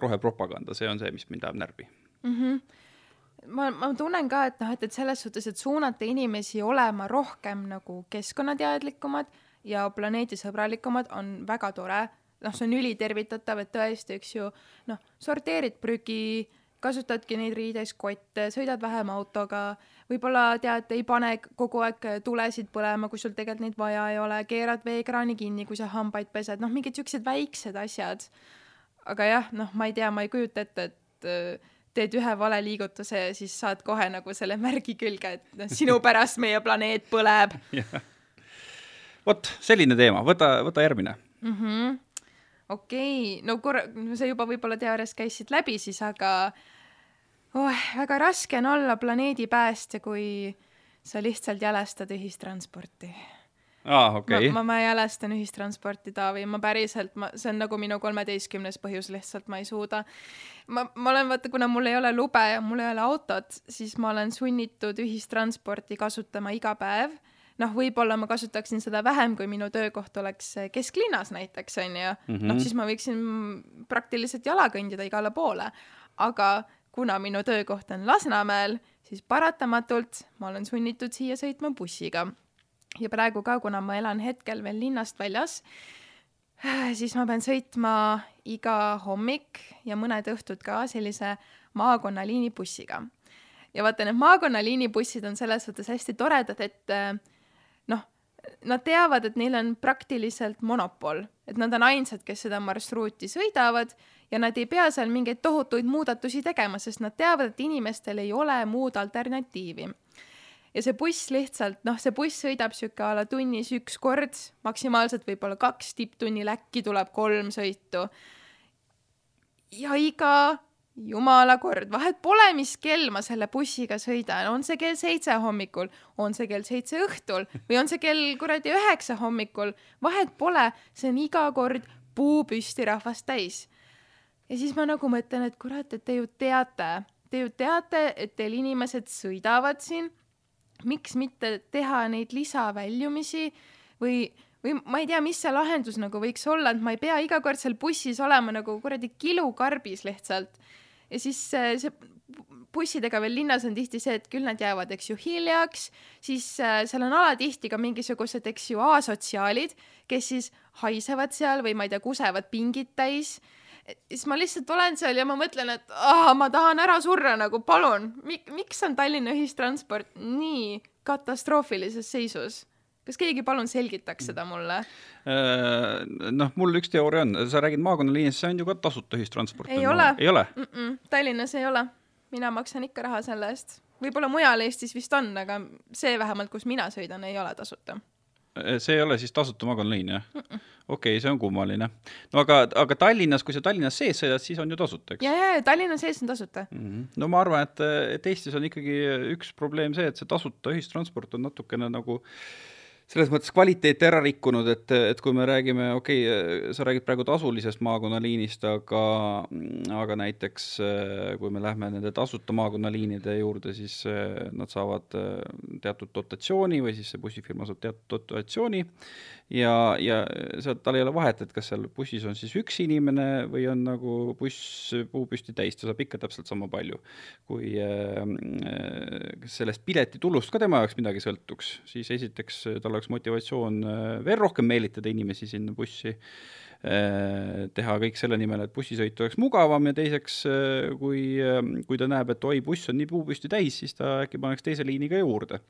S2: rohepropaganda, see on see, mis mind ajab närvi
S1: mm. -hmm ma, ma tunnen ka, et noh, et, et selles suhtes, et suunata inimesi olema rohkem nagu keskkonnateadlikumad ja planeedisõbralikumad on väga tore noh, see on ülitervitatav, et tõesti, eks ju, noh, sorteerid prügi, kasutadki neid riideskotte, sõidad vähem autoga, võib-olla tead, ei pane kogu aeg tulesid põlema, kui sul tegelikult neid vaja ei ole, keerad veekraani kinni, kui sa hambaid pesed, noh, mingid siuksed väiksed asjad. aga jah, noh, ma ei tea, ma ei kujuta ette, et äh, teed ühe vale liigutuse ja siis saad kohe nagu selle märgi külge, et noh, sinu pärast meie planeet põleb
S2: vot selline teema, võta, võta järgmine
S1: mm. -hmm okei okay., no korra, sa juba võib-olla teoorias käisid läbi siis, aga oh, väga raske on olla planeedipäästja, kui sa lihtsalt jälestad ühistransporti
S2: aa, okei okay..
S1: ma, ma, ma jälestan ühistransporti, Taavi, ma päriselt, ma, see on nagu minu kolmeteistkümnes põhjus, lihtsalt ma ei suuda. ma, ma olen, vaata, kuna mul ei ole lube ja mul ei ole autot, siis ma olen sunnitud ühistransporti kasutama iga päev noh, võib-olla ma kasutaksin seda vähem, kui minu töökoht oleks kesklinnas näiteks, on ju mm -hmm.. noh, siis ma võiksin praktiliselt jala kõndida igale poole. aga kuna minu töökoht on Lasnamäel, siis paratamatult ma olen sunnitud siia sõitma bussiga. ja praegu ka, kuna ma elan hetkel veel linnast väljas, siis ma pean sõitma iga hommik ja mõned õhtud ka sellise maakonnaliini bussiga ja vaata, need maakonnaliini bussid on selles suhtes hästi toredad, et nad teavad, et neil on praktiliselt monopol, et nad on ainsad, kes seda marsruuti sõidavad ja nad ei pea seal mingeid tohutuid muudatusi tegema, sest nad teavad, et inimestel ei ole muud alternatiivi. ja see buss lihtsalt, noh, see buss sõidab sihuke a la tunnis üks kord, maksimaalselt võib-olla kaks tipptunnil, äkki tuleb kolm sõitu. ja iga jumala kord, vahet pole, mis kell ma selle bussiga sõidan, on see kell seitse hommikul, on see kell seitse õhtul või on see kell kuradi üheksa hommikul, vahet pole, see on iga kord puu püsti rahvast täis. ja siis ma nagu mõtlen, et kurat, et te ju teate, te ju teate, et teil inimesed sõidavad siin, miks mitte teha neid lisaväljumisi või või ma ei tea, mis see lahendus nagu võiks olla, et ma ei pea iga kord seal bussis olema nagu kuradi kilukarbis lihtsalt ja siis äh, see bussidega veel linnas on tihti see, et küll nad jäävad, eks ju, hiljaks, siis äh, seal on alatihti ka mingisugused, eks ju, asotsiaalid, kes siis haisevad seal või ma ei tea, kusevad pingid täis. siis ma lihtsalt olen seal ja ma mõtlen, et aa, ma tahan ära surra nagu, palun, miks on Tallinna ühistransport nii katastroofilises seisus? Kas keegi palun selgitaks seda mulle?
S2: Äh, noh, mul üks teooria on, sa räägid maakonnaliinist, see on ju ka tasuta ühistransport.
S1: ei ole.
S2: ei ole
S1: mm? -mm, Tallinnas ei ole. mina maksan ikka raha selle eest. võib-olla mujal Eestis vist on, aga see vähemalt, kus mina sõidan, ei ole tasuta.
S2: see ei ole siis tasuta magnoliin, jah? okei okay,, see on kummaline. no aga, aga Tallinnas, kui sa Tallinnas sees sõidad, siis on ju tasuta, eks?
S1: ja, ja, ja Tallinna sees on tasuta
S2: mm. -hmm. no ma arvan, et, et Eestis on ikkagi üks probleem see, et see tasuta ühistransport on natukene nagu äh, selles mõttes kvaliteeti ära rikkunud, et, et kui me räägime, okei okay,, sa räägid praegu tasulisest maakonnaliinist, aga, aga näiteks kui me lähme nende tasuta maakonnaliinide juurde, siis nad saavad teatud dotatsiooni või siis see bussifirma saab teatud dotatsiooni ja, ja seal tal ei ole vahet, et kas seal bussis on siis üks inimene või on nagu buss puupüsti täis, ta saab ikka täpselt sama palju. kui äh, sellest piletitulust ka tema jaoks midagi sõltuks, siis esiteks tal oleks motivatsioon äh, veel rohkem meelitada inimesi sinna bussi teha kõik selle nimel, et bussisõit oleks mugavam ja teiseks äh,, kui äh,, kui ta näeb, et oi, buss on nii puupüsti täis, siis ta äkki paneks teise liini ka juurde.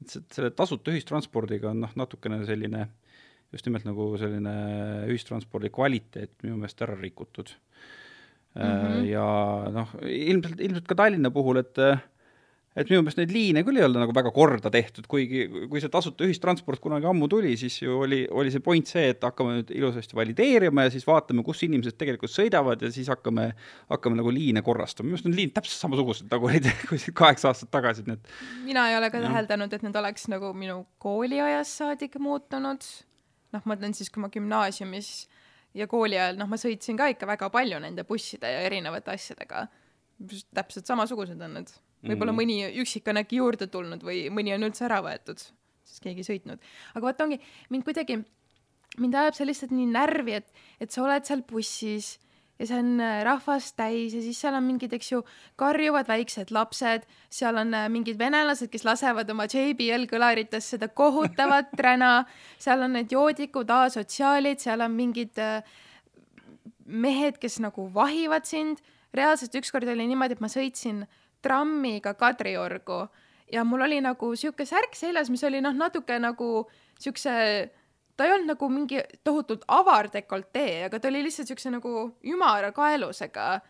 S2: et selle tasuta ühistranspordiga on noh, natukene selline äh, just nimelt nagu selline ühistranspordi kvaliteet minu meelest ära rikutud mm. -hmm. ja noh, ilmselt, ilmselt ka Tallinna puhul, et et minu meelest neid liine küll ei ole nagu väga korda tehtud, kuigi kui see tasuta ühistransport kunagi ammu tuli, siis ju oli, oli see point see, et hakkame nüüd ilusasti valideerima ja siis vaatame, kus inimesed tegelikult sõidavad ja siis hakkame, hakkame nagu liine korrastama. minu arust need liinid täpselt samasugused, nagu olid kaheksa aastat tagasi, need.
S1: mina ei ole ka täheldanud, et need oleks nagu minu kooliajast saadik muutunud noh, ma ütlen siis, kui ma gümnaasiumis ja kooli ajal, noh, ma sõitsin ka ikka väga palju nende busside ja erinevate asjadega. täpselt samasugused on need. Võib-olla mm. mõni üksik on äkki juurde tulnud või mõni on üldse ära võetud, sest keegi sõitnud. aga vot ongi, mind kuidagi, mind ajab see lihtsalt nii närvi, et, et sa oled seal bussis ja see on äh, rahvast täis ja siis seal on mingid, eks ju, karjuvad väiksed lapsed, seal on äh, mingid venelased, kes lasevad oma JBL kõlarites seda kohutavat räna, seal on need joodikud, asotsiaalid, seal on mingid äh, mehed, kes nagu vahivad sind. reaalselt ükskord oli niimoodi, et ma sõitsin trammiga Kadriorgu ja mul oli nagu sihuke särk seljas, mis oli noh, natuke nagu siukse ta ei olnud nagu mingi tohutult avar dekoltee, aga ta oli lihtsalt siukse nagu ümara kaelusega.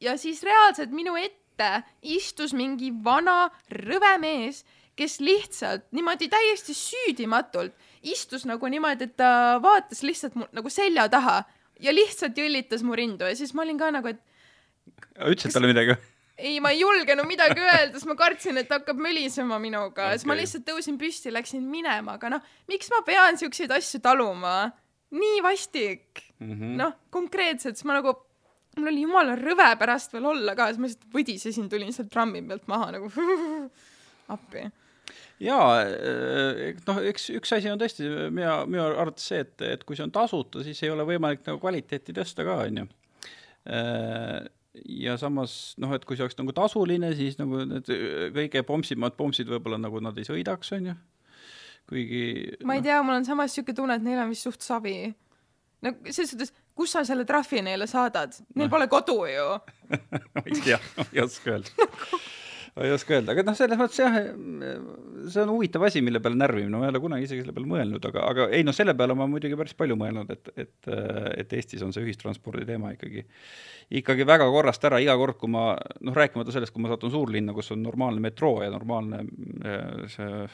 S1: ja siis reaalselt minu ette istus mingi vana rõve mees, kes lihtsalt niimoodi täiesti süüdimatult istus nagu niimoodi, et ta vaatas lihtsalt mu nagu selja taha ja lihtsalt jõllitas mu rindu ja siis ma olin ka nagu, et.
S2: ütlesid talle midagi või?
S1: Ei, ma ei julgenud midagi öelda, sest ma kartsin, et hakkab mölisema minuga. Okay., siis ma lihtsalt tõusin püsti, läksin minema, aga noh, miks ma pean siukseid asju taluma? nii vastik. Mm -hmm.. noh, konkreetselt, siis ma nagu, mul oli jumala rõve pärast veel olla ka, siis ma lihtsalt võdisesin, tulin sealt trammi pealt maha nagu appi.
S2: Jaa, noh, eks üks asi on tõesti minu, minu arvates see, et, et kui see on tasuta, siis ei ole võimalik nagu kvaliteeti tõsta ka, onju ja samas noh, et kui see oleks nagu tasuline, siis nagu need kõige pomsimad pomsid võib-olla nagu nad ei sõidaks, onju. kuigi.
S1: ma ei no. tea, mul on samas siuke tunne, et neil on vist suht savi. no selles suhtes, kus sa selle trahvi neile saadad, neil no. pole kodu ju
S2: ma ei tea, ei oska öelda ma ei oska öelda, aga noh, selles mõttes jah, see on huvitav asi, mille peale närvimine, ma ei ole kunagi isegi selle peale mõelnud, aga, aga ei noh, selle peale ma muidugi päris palju mõelnud, et, et, et Eestis on see ühistranspordi teema ikkagi, ikkagi väga korrast ära. Iga kord, kui ma noh, rääkimata sellest, kui ma satun suurlinna, kus on normaalne metroo ja normaalne eh, see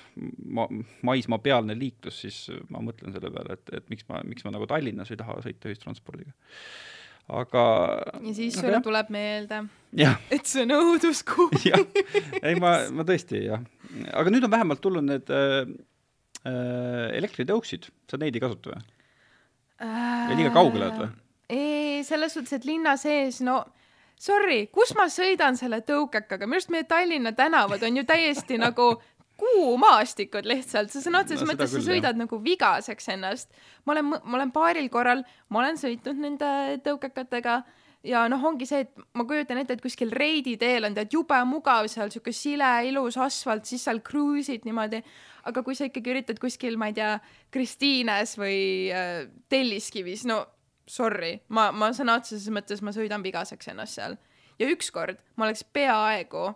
S2: ma, maismaapealne liiklus, siis ma mõtlen selle peale, et, et miks ma, miks ma nagu Tallinnas ei taha sõita ühistranspordiga aga.
S1: ja siis sulle jah. tuleb meelde,
S2: et
S1: see on õuduskuul
S2: ei, ma, ma tõesti jah, aga nüüd on vähemalt tulnud need äh, äh, elektritõuksid, sa neid ei kasuta või äh,? liiga kaugele oled või?
S1: ei, selles suhtes, et linna sees, no sorry, kus ma sõidan selle tõukekaga, minu arust meie Tallinna tänavad on ju täiesti nagu kuumaastikud lihtsalt, sa sõna otseses no, mõttes sa sõidad jah. nagu vigaseks ennast. ma olen, ma olen paaril korral, ma olen sõitnud nende tõukekatega ja noh, ongi see, et ma kujutan ette, et kuskil Reidi teel on tead jube mugav seal sihuke sile, ilus asfalt, siis seal cruise'id niimoodi. aga kui sa ikkagi üritad kuskil, ma ei tea, Kristiines või äh, Telliskivis, no sorry, ma, ma sõna otseses mõttes ma sõidan vigaseks ennast seal. ja ükskord ma oleks peaaegu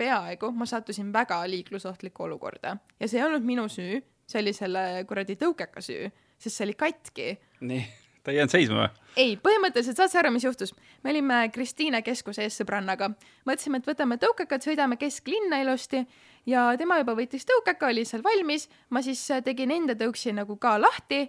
S1: peaaegu ma sattusin väga liiklusohtlikku olukorda ja see ei olnud minu süü, see oli selle kuradi tõukeka süü, sest see oli katki.
S2: ta ei jäänud seisma või?
S1: ei, põhimõtteliselt saad sa aru, mis juhtus? me olime Kristiine keskuse ees sõbrannaga, mõtlesime, et võtame tõukekad, sõidame kesklinna ilusti ja tema juba võttis tõukeka, oli seal valmis, ma siis tegin enda tõuksi nagu ka lahti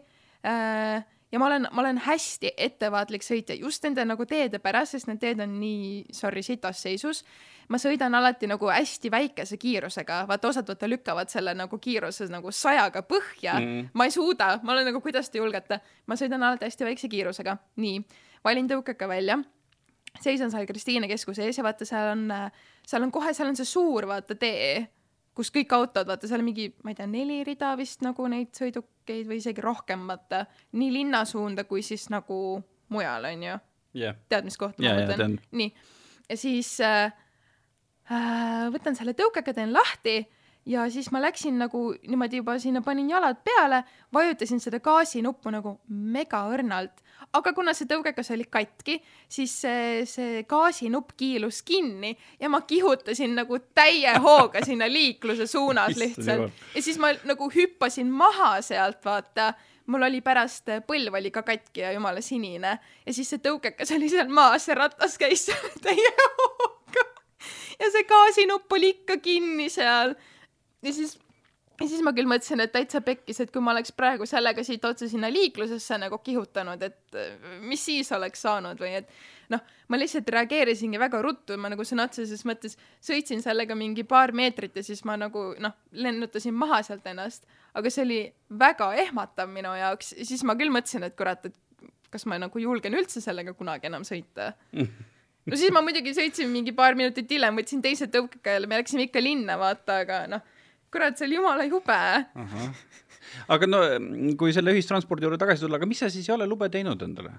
S1: äh, ja ma olen, ma olen hästi ettevaatlik sõitja just nende nagu teede pärast, sest need teed on nii, sorry, sitas seisus. ma sõidan alati nagu hästi väikese kiirusega, vaata osad vaata lükkavad selle nagu kiiruses nagu sajaga põhja.
S2: Mm.
S1: ma ei suuda, ma olen nagu, kuidas te julgete, ma sõidan alati hästi väikse kiirusega, nii, valin tõukeka välja, seisan seal Kristiine keskuse ees ja vaata, seal on, seal on kohe, seal on see suur vaata tee, kus kõik autod, vaata seal on mingi, ma ei tea, neli rida vist nagu neid sõidukeid või isegi rohkem, vaata nii linna suunda kui siis nagu mujal onju
S2: jah.
S1: tead, mis kohta
S2: Jaa,
S1: ma mõtlen
S2: tean.?
S1: nii, ja siis äh, äh, võtan selle tõukeka, teen lahti ja siis ma läksin nagu niimoodi juba sinna panin jalad peale, vajutasin seda gaasinuppu nagu mega õrnalt, aga kuna see tõukekas oli katki, siis see, see gaasinupp kiilus kinni ja ma kihutasin nagu täie hooga sinna liikluse suunas lihtsalt. ja siis ma nagu hüppasin maha sealt, vaata. Mul oli pärast äh, põlv oli ka katki ja jumala sinine. Ja siis see tõukekas oli seal maas, see ratas käis seal täie hooga. Ja see gaasinupp oli ikka kinni seal. Ja siis ja siis ma küll mõtlesin, et täitsa pekkis, et kui ma oleks praegu sellega siit otse sinna liiklusesse nagu kihutanud, et äh, mis siis oleks saanud või et noh, ma lihtsalt reageerisingi väga ruttu, ma nagu sõna otseses mõttes sõitsin sellega mingi paar meetrit ja siis ma nagu noh, lennutasin maha sealt ennast, aga see oli väga ehmatav minu jaoks. Ja siis ma küll mõtlesin, et kurat, et kas ma nagu julgen üldse sellega kunagi enam sõita. No siis ma muidugi sõitsin mingi paar minutit hiljem, võtsin teise tõukeka ja me läksime ikka linna, vaata, aga noh, kurat, see oli jumala jube.
S2: aga no kui selle ühistranspordi juurde tagasi tulla, aga mis sa siis ei ole lube teinud endale?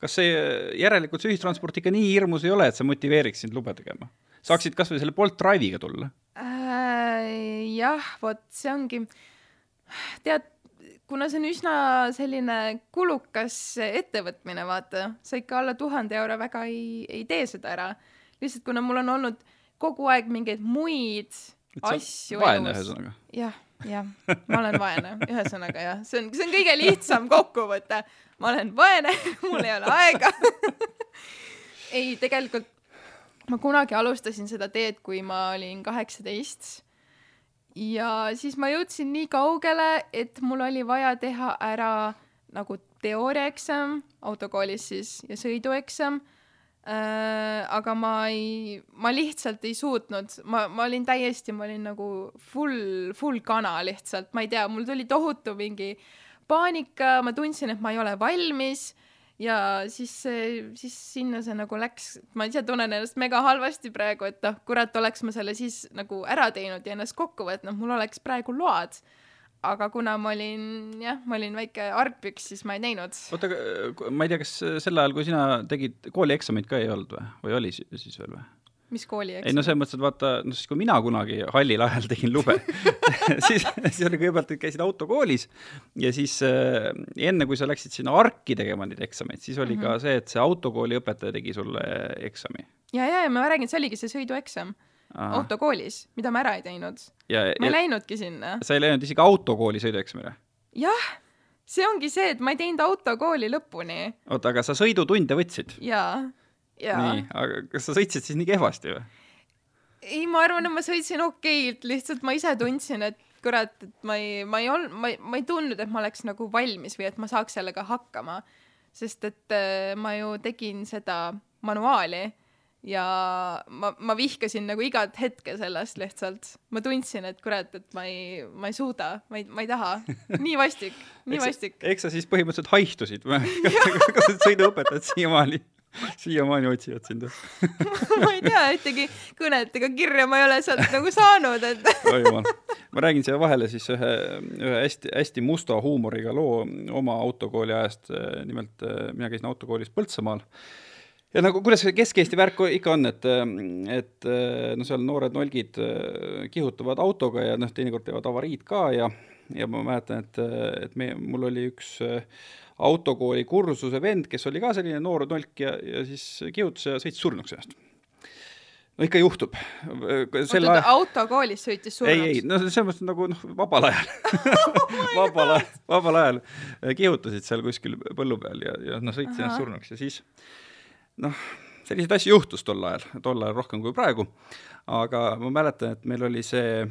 S2: kas see järelikult see ühistransport ikka nii hirmus ei ole, et see motiveeriks sind lube tegema? saaksid kasvõi selle Bolt Drive'iga tulla.
S1: Äh, jah, vot see ongi, tead, kuna see on üsna selline kulukas ettevõtmine, vaata, sa ikka alla tuhande euro väga ei, ei tee seda ära. lihtsalt kuna mul on olnud kogu aeg mingeid muid asju
S2: vaene ühesõnaga.
S1: jah, jah, ma olen vaene, ühesõnaga jah, see on, see on kõige lihtsam kokkuvõte. ma olen vaene, mul ei ole aega. ei, tegelikult ma kunagi alustasin seda teed, kui ma olin kaheksateist. ja siis ma jõudsin nii kaugele, et mul oli vaja teha ära nagu teooriaeksam autokoolis siis ja sõidueksam. Aga ma ei, ma lihtsalt ei suutnud, ma, ma olin täiesti, ma olin nagu full, full kana lihtsalt, ma ei tea, mul tuli tohutu mingi paanika, ma tundsin, et ma ei ole valmis. Ja siis, siis sinna see nagu läks, ma ise tunnen ennast mega halvasti praegu, et noh, kurat, oleks ma selle siis nagu ära teinud ja ennast kokku võtnud, mul oleks praegu load. Aga kuna ma olin jah, ma olin väike argpüks, siis ma ei teinud.
S2: oota, aga ma ei tea, kas sel ajal, kui sina tegid koolieksamit ka ei olnud või, või oli si- siis veel või?
S1: mis kooli
S2: ei no selles mõttes, et vaata, no siis kui mina kunagi hallil ajal tegin lube siis, siis oli kõigepealt, et käisid autokoolis ja siis äh, enne, kui sa läksid sinna ARK-i tegema neid eksameid, siis oli mm -hmm. ka see, et see autokooli õpetaja tegi sulle eksami.
S1: ja, ja, ja ma räägin, see oligi see sõidueksam autokoolis, mida ma ära ei teinud. ma ei
S2: ja
S1: läinudki sinna.
S2: sa ei läinud isegi autokooli sõidueksamile?
S1: jah, see ongi see, et ma ei teinud autokooli lõpuni
S2: oota, aga sa sõidutunde võtsid?
S1: ja, ja
S2: nii, aga kas sa sõitsid siis nii kehvasti või?
S1: ei, ma arvan, et ma sõitsin okeilt, lihtsalt ma ise tundsin, et kurat, et ma ei, ma ei olnud, ma ei, ma ei tundnud, et ma oleks nagu valmis või et ma saaks sellega hakkama. sest et äh, ma ju tegin seda manuaali ja ma, ma vihkasin nagu igat hetke sellest lihtsalt. ma tundsin, et kurat, et ma ei, ma ei suuda, ma ei, ma ei taha. nii vastik, nii vastik.
S2: eks sa siis põhimõtteliselt haihtusid või? kas need sõiduõpetajad siiamaani, siiamaani otsivad sind
S1: ma ei tea ühtegi kõnet ega kirja ma ei ole sealt nagu saanud, et
S2: oi jumal. ma räägin siia vahele siis ühe, ühe hästi-hästi musta huumoriga loo oma autokooli ajast. nimelt mina käisin autokoolis Põltsamaal ja nagu, kuidas see Kesk-Eesti värk ikka on, et, et eh, no seal noored nolgid eh, kihutavad autoga ja noh, teinekord teevad avariid ka ja, ja ma mäletan, et, et me, mul oli üks autokooli kursuse vend, kes oli ka selline noor nolk ja, ja siis kihutas ja sõitis surnuks ennast. no ikka juhtub.
S1: oota,
S2: ajal,
S1: autokoolis sõitis
S2: ei, ei,
S1: surnuks?
S2: no selles mõttes nagu noh, vabal ajal vabal ajal, vabal ajal äh, kihutasid seal kuskil põllu peal ja, ja noh, sõitsid
S1: Ahah.
S2: ennast surnuks ja siis noh, selliseid asju juhtus tol ajal, tol ajal rohkem kui praegu. aga ma mäletan, et meil oli see,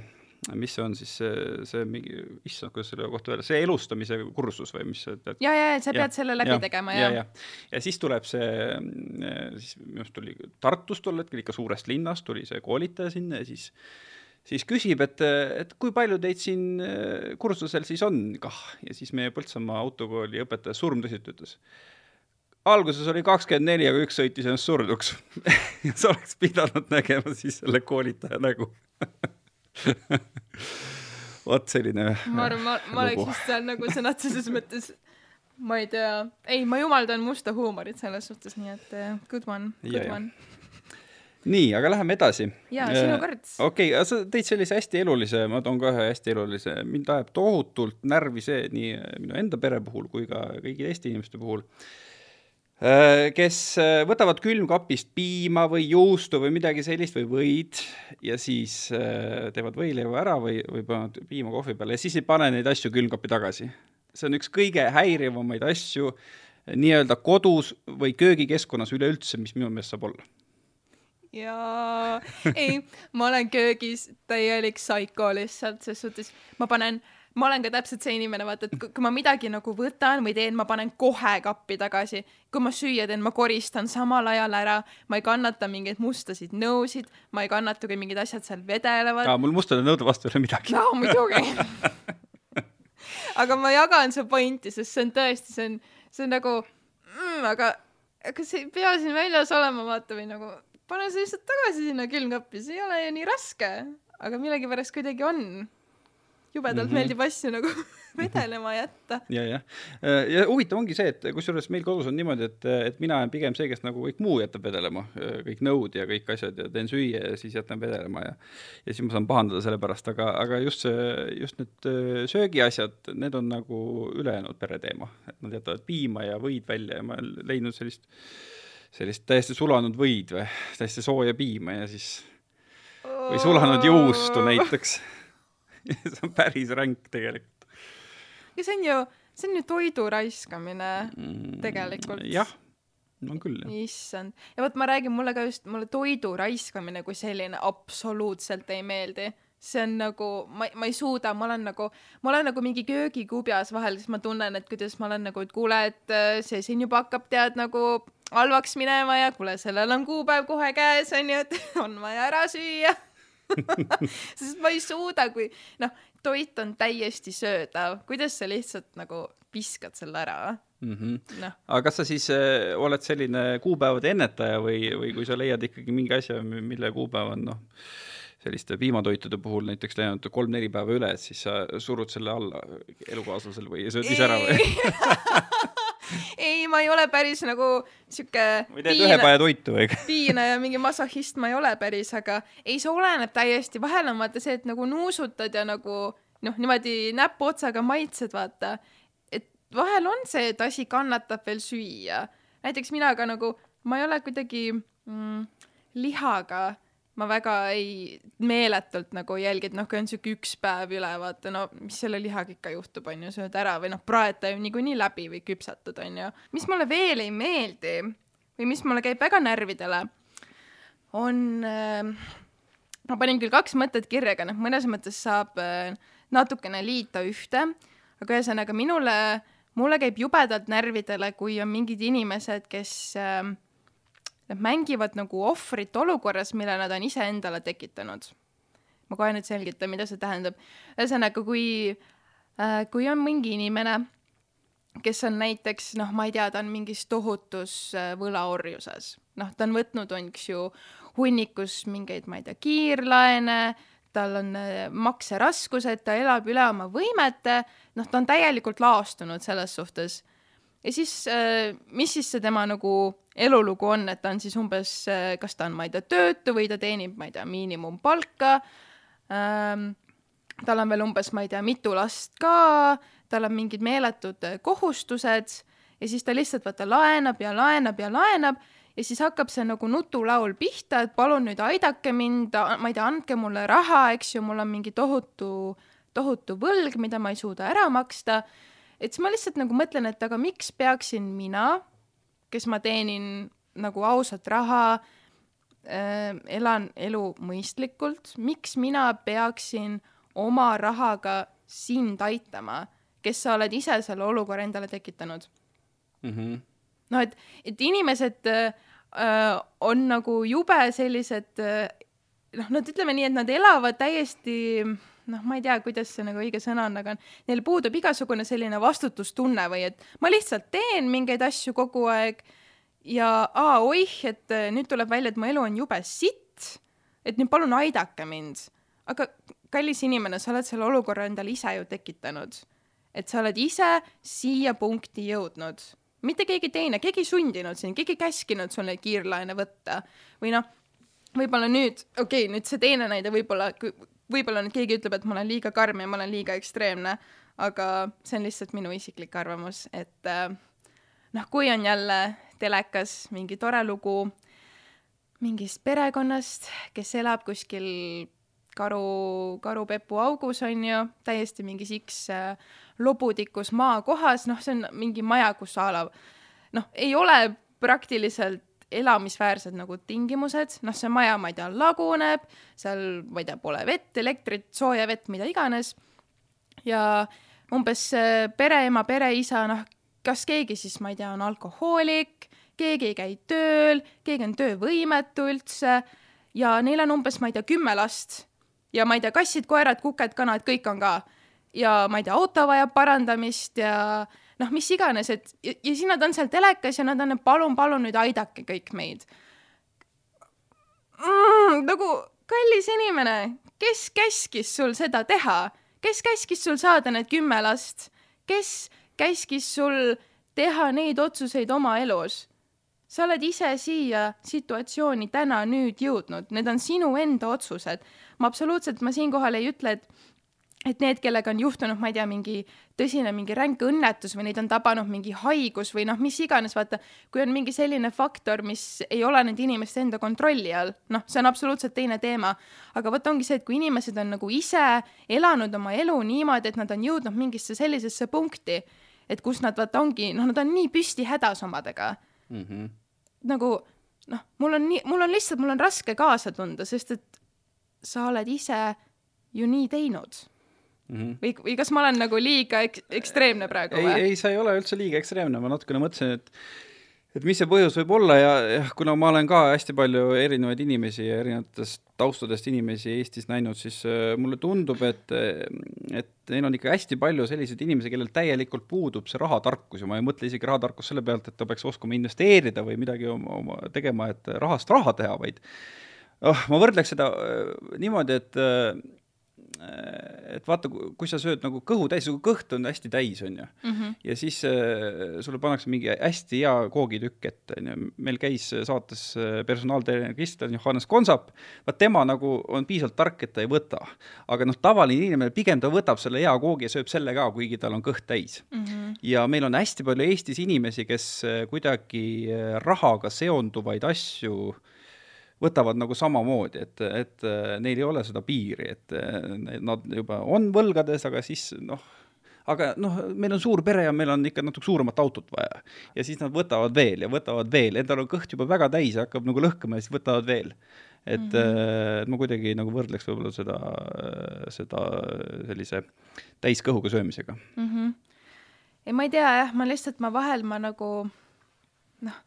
S2: mis see on siis see, see mingi, issand, kuidas selle kohta öelda, see elustamise kursus või mis see tead?
S1: ja, ja, sa pead
S2: Ja,
S1: selle läbi
S2: ja,
S1: tegema
S2: ja,
S1: ja,
S2: ja. ja siis tuleb see, siis minu arust oli Tartust tol hetkel ikka suurest linnast tuli see koolitaja sinna ja siis siis küsib, et, et kui palju teid siin kursusel siis on kah ja siis meie Põltsamaa autokooli õpetaja surmtõsiselt ütles. Alguses oli kakskümmend neli, aga üks sõitis ennast surnuks ja sa oleks pidanud nägema siis selle koolitaja nägu vot selline.
S1: ma arvan, ma, ma oleks vist seal nagu sõna otseses mõttes ma ei tea, ei, ma jumaldan musta huumorit selles suhtes, nii et uh, good one, good
S2: Ja, ja.
S1: one.
S2: nii, aga läheme edasi.
S1: jaa, sinu kord.
S2: okei okay,, sa tõid sellise hästi elulise, ma toon ka ühe hästi elulise, mind ajab tohutult närvi see nii minu enda pere puhul kui ka kõigi teiste inimeste puhul, kes võtavad külmkapist piima või juustu või midagi sellist või võid ja siis äh, teevad võileiva ära või, või panevad piima kohvi peale ja siis ei pane neid asju külmkappi tagasi. see on üks kõige häirivamaid asju nii-öelda kodus või köögikeskkonnas üleüldse, mis minu meelest saab olla.
S1: Jaa, ei, ma olen köögis täielik psycho lihtsalt, ses suhtes. Ma panen, ma olen ka täpselt see inimene, vaata, et kui ma midagi nagu võtan või teen, ma panen kohe kappi tagasi. kui ma süüa teen, ma koristan samal ajal ära, ma ei kannata mingeid mustasid nõusid, ma ei kannata, kui mingid asjad seal vedelevad.
S2: mul mustade nõude vastu ei ole midagi.
S1: no muidugi aga ma jagan su pointi, sest see on tõesti, see on, see on nagu mm,, aga kas ei pea siin väljas olema, vaata või nagu pane see lihtsalt tagasi sinna külmkappi, see ei ole ju nii raske, aga millegipärast kuidagi on. Jubedalt mm -hmm. meeldib asju nagu vedelema jätta.
S2: ja, jah. ja huvitav ongi see, et kusjuures meil kodus on niimoodi, et, et mina olen pigem see, kes nagu kõik muu jätab vedelema, kõik nõud ja kõik asjad ja teen süüa ja siis jätan vedelema ja ja siis ma saan pahandada selle pärast, aga, aga just see, just need öö, söögiasjad, need on nagu ülejäänud pere teema, et nad jätavad piima ja võid välja ja ma olen leidnud sellist, sellist täiesti sulanud võid või täiesti sooja piima ja siis või sulanud juustu näiteks see on päris ränk tegelikult
S1: ja see on ju, see on ju toidu raiskamine
S2: mm,
S1: tegelikult.
S2: jah, on küll jah.
S1: issand, ja vot ma räägin, mulle ka just, mulle toidu raiskamine kui selline absoluutselt ei meeldi. see on nagu, ma, ma ei suuda, ma olen nagu, ma olen nagu mingi köögikubjas vahel, siis ma tunnen, et kuidas ma olen nagu, et kuule, et äh, see siin juba hakkab tead nagu halvaks minema ja kuule, sellel on kuupäev kohe käes, onju, et on vaja ära süüa sest ma ei suuda, kui noh, toit on täiesti söödav, kuidas sa lihtsalt nagu viskad selle ära?
S2: Mm -hmm.
S1: noh,
S2: aga kas sa siis äh, oled selline kuupäevade ennetaja või, või kui sa leiad ikkagi mingi asja, mille kuupäev on noh, selliste piimatoitude puhul näiteks läinud kolm-neli päeva üle, et siis sa surud selle alla elukaaslasel või sööd ise ära või?
S1: ei, ma ei ole päris nagu sihuke
S2: või teed ühe päeva toitu või?
S1: piina ja mingi masohhist ma ei ole päris, aga ei, see oleneb täiesti, vahel on vaata see, et nagu nuusutad ja nagu noh, niimoodi näpuotsaga maitsed, vaata. et vahel on see, et asi kannatab veel süüa. näiteks mina ka nagu, ma ei ole kuidagi mm, lihaga ma väga ei, meeletult nagu jälgin, et noh, kui on siuke üks päev üle, vaata no mis selle lihaga ikka juhtub, on ju, sööd ära või noh, praed ta ju niikuinii läbi või küpsetad, on ju. mis mulle veel ei meeldi või mis mulle käib väga närvidele, on äh, ma panin küll kaks mõtet kirja, aga noh, mõnes mõttes saab äh, natukene liita ühte, aga ühesõnaga minule, mulle käib jubedalt närvidele, kui on mingid inimesed, kes äh, Nad mängivad nagu ohvrit olukorras, mille nad on iseendale tekitanud. ma kohe nüüd selgitan, mida see tähendab. ühesõnaga, kui äh,, kui on mingi inimene, kes on näiteks noh, ma ei tea, ta on mingis tohutus äh, võlaorjuses, noh, ta on võtnud, eks ju, hunnikus mingeid, ma ei tea, kiirlaene, tal on äh, makseraskused, ta elab üle oma võimete, noh, ta on täielikult laastunud selles suhtes. Ja siis äh,, mis siis see tema nagu elulugu on, et ta on siis umbes, kas ta on, ma ei tea, töötu või ta teenib, ma ei tea, miinimumpalka ähm,. tal on veel umbes, ma ei tea, mitu last ka, tal on mingid meeletud kohustused ja siis ta lihtsalt vaata laenab ja laenab ja laenab ja siis hakkab see nagu nutulaul pihta, et palun nüüd aidake mind, ma ei tea, andke mulle raha, eks ju, mul on mingi tohutu, tohutu võlg, mida ma ei suuda ära maksta. Et siis ma lihtsalt nagu mõtlen, et aga miks peaksin mina, kes ma teenin nagu ausat raha äh,, elan elu mõistlikult, miks mina peaksin oma rahaga sind aitama, kes sa oled ise selle olukorra endale tekitanud
S2: mm. -hmm.
S1: noh, et, et inimesed äh, on nagu jube sellised äh, noh, nad ütleme nii, et nad elavad täiesti noh, ma ei tea, kuidas see nagu õige sõna on, aga neil puudub igasugune selline vastutustunne või et ma lihtsalt teen mingeid asju kogu aeg ja aa, oih, et äh, nüüd tuleb välja, et mu elu on jube sitt, et nüüd palun aidake mind. aga kallis inimene, sa oled selle olukorra endale ise ju tekitanud. et sa oled ise siia punkti jõudnud mitte keegi teine, keegi sundinud sind, keegi käskinud sul neid kiirlaene võtta või noh, võib-olla nüüd, okei okay,, nüüd see teine näide võib-olla, võib-olla nüüd keegi ütleb, et ma olen liiga karm ja ma olen liiga ekstreemne, aga see on lihtsalt minu isiklik arvamus, et äh, noh, kui on jälle telekas mingi tore lugu mingist perekonnast, kes elab kuskil karu, karupepu augus on ju, täiesti mingis X äh, lobutikus maakohas, noh, see on mingi maja, kus a la noh, ei ole praktiliselt elamisväärsed nagu tingimused, noh, see maja, ma ei tea, laguneb, seal, ma ei tea, pole vett, elektrit, sooja vett, mida iganes. ja umbes pereema, pereisa, noh, kas keegi siis, ma ei tea, on alkohoolik, keegi ei käi tööl, keegi on töövõimetu üldse. Ja neil on umbes, ma ei tea, kümme last. Ja ma ei tea, kassid, koerad, kuked, kanad, kõik on ka. Ja ma ei tea, auto vajab parandamist ja noh, mis iganes, et ja, ja siis nad on seal telekas ja nad on, palun, palun nüüd aidake kõik meid mm,. nagu kallis inimene, kes käskis sul seda teha, kes käskis sul saada need kümme last, kes käskis sul teha neid otsuseid oma elus? sa oled ise siia situatsiooni täna nüüd jõudnud, need on sinu enda otsused. ma absoluutselt, ma siinkohal ei ütle, et et need, kellega on juhtunud, ma ei tea, mingi tõsine mingi ränk õnnetus või neid on tabanud mingi haigus või noh, mis iganes, vaata, kui on mingi selline faktor, mis ei ole nende inimeste enda kontrolli all, noh, see on absoluutselt teine teema. aga vot ongi see, et kui inimesed on nagu ise elanud oma elu niimoodi, et nad on jõudnud mingisse sellisesse punkti, et kus nad vaata ongi, noh, nad on nii püsti hädas omadega mm. -hmm. nagu noh, mul on nii, mul on lihtsalt, mul on raske kaasa tunda, sest et sa oled ise ju nii teinud Mm -hmm. või, või kas ma olen nagu liiga ek ekstreemne praegu
S2: ei, või? ei, sa ei ole üldse liiga ekstreemne, ma natukene mõtlesin, et et mis see põhjus võib olla ja, ja kuna ma olen ka hästi palju erinevaid inimesi ja erinevatest taustadest inimesi Eestis näinud, siis äh, mulle tundub, et et neil on ikka hästi palju selliseid inimesi, kellel täielikult puudub see rahatarkus ja ma ei mõtle isegi rahatarkus selle pealt, et ta peaks oskama investeerida või midagi oma, oma tegema, et rahast raha teha, vaid oh, ma võrdleks seda äh, niimoodi, et äh, Äh, et vaata, kui sa sööd nagu kõhu täis, su kõht on hästi täis, on ju mm. -hmm. ja siis äh, sulle pannakse mingi hästi hea koogitükk ette, on ju. meil käis saates äh, personaaltreener Kristjan Johannes Konsap, vaat tema nagu on piisavalt tark, et ta ei võta. aga noh, tavaline inimene pigem ta võtab selle hea koogi ja sööb selle ka, kuigi tal on kõht täis mm. -hmm. ja meil on hästi palju Eestis inimesi, kes äh, kuidagi äh, rahaga seonduvaid asju äh, võtavad nagu samamoodi, et, et äh, neil ei ole seda piiri, et äh, nad juba on võlgades, aga siis noh, aga noh, meil on suur pere ja meil on ikka natuke suuremat autot vaja. ja siis nad võtavad veel ja võtavad veel, endal on kõht juba väga täis ja hakkab nagu lõhkema ja siis võtavad veel. et mm, -hmm. et ma kuidagi nagu võrdleks võib-olla seda, seda sellise täiskõhuga söömisega
S1: mm. -hmm. ei, ma ei tea jah, ma lihtsalt, ma vahel ma nagu noh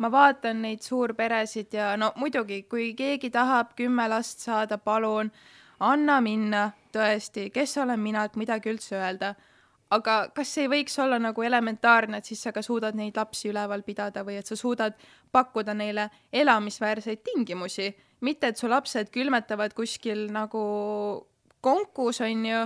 S1: ma vaatan neid suurperesid ja no muidugi, kui keegi tahab kümme last saada, palun anna minna, tõesti, kes olen mina, et midagi üldse öelda. aga kas ei võiks olla nagu elementaarne, et siis sa ka suudad neid lapsi üleval pidada või et sa suudad pakkuda neile elamisväärseid tingimusi, mitte et su lapsed külmetavad kuskil nagu konkus, on ju,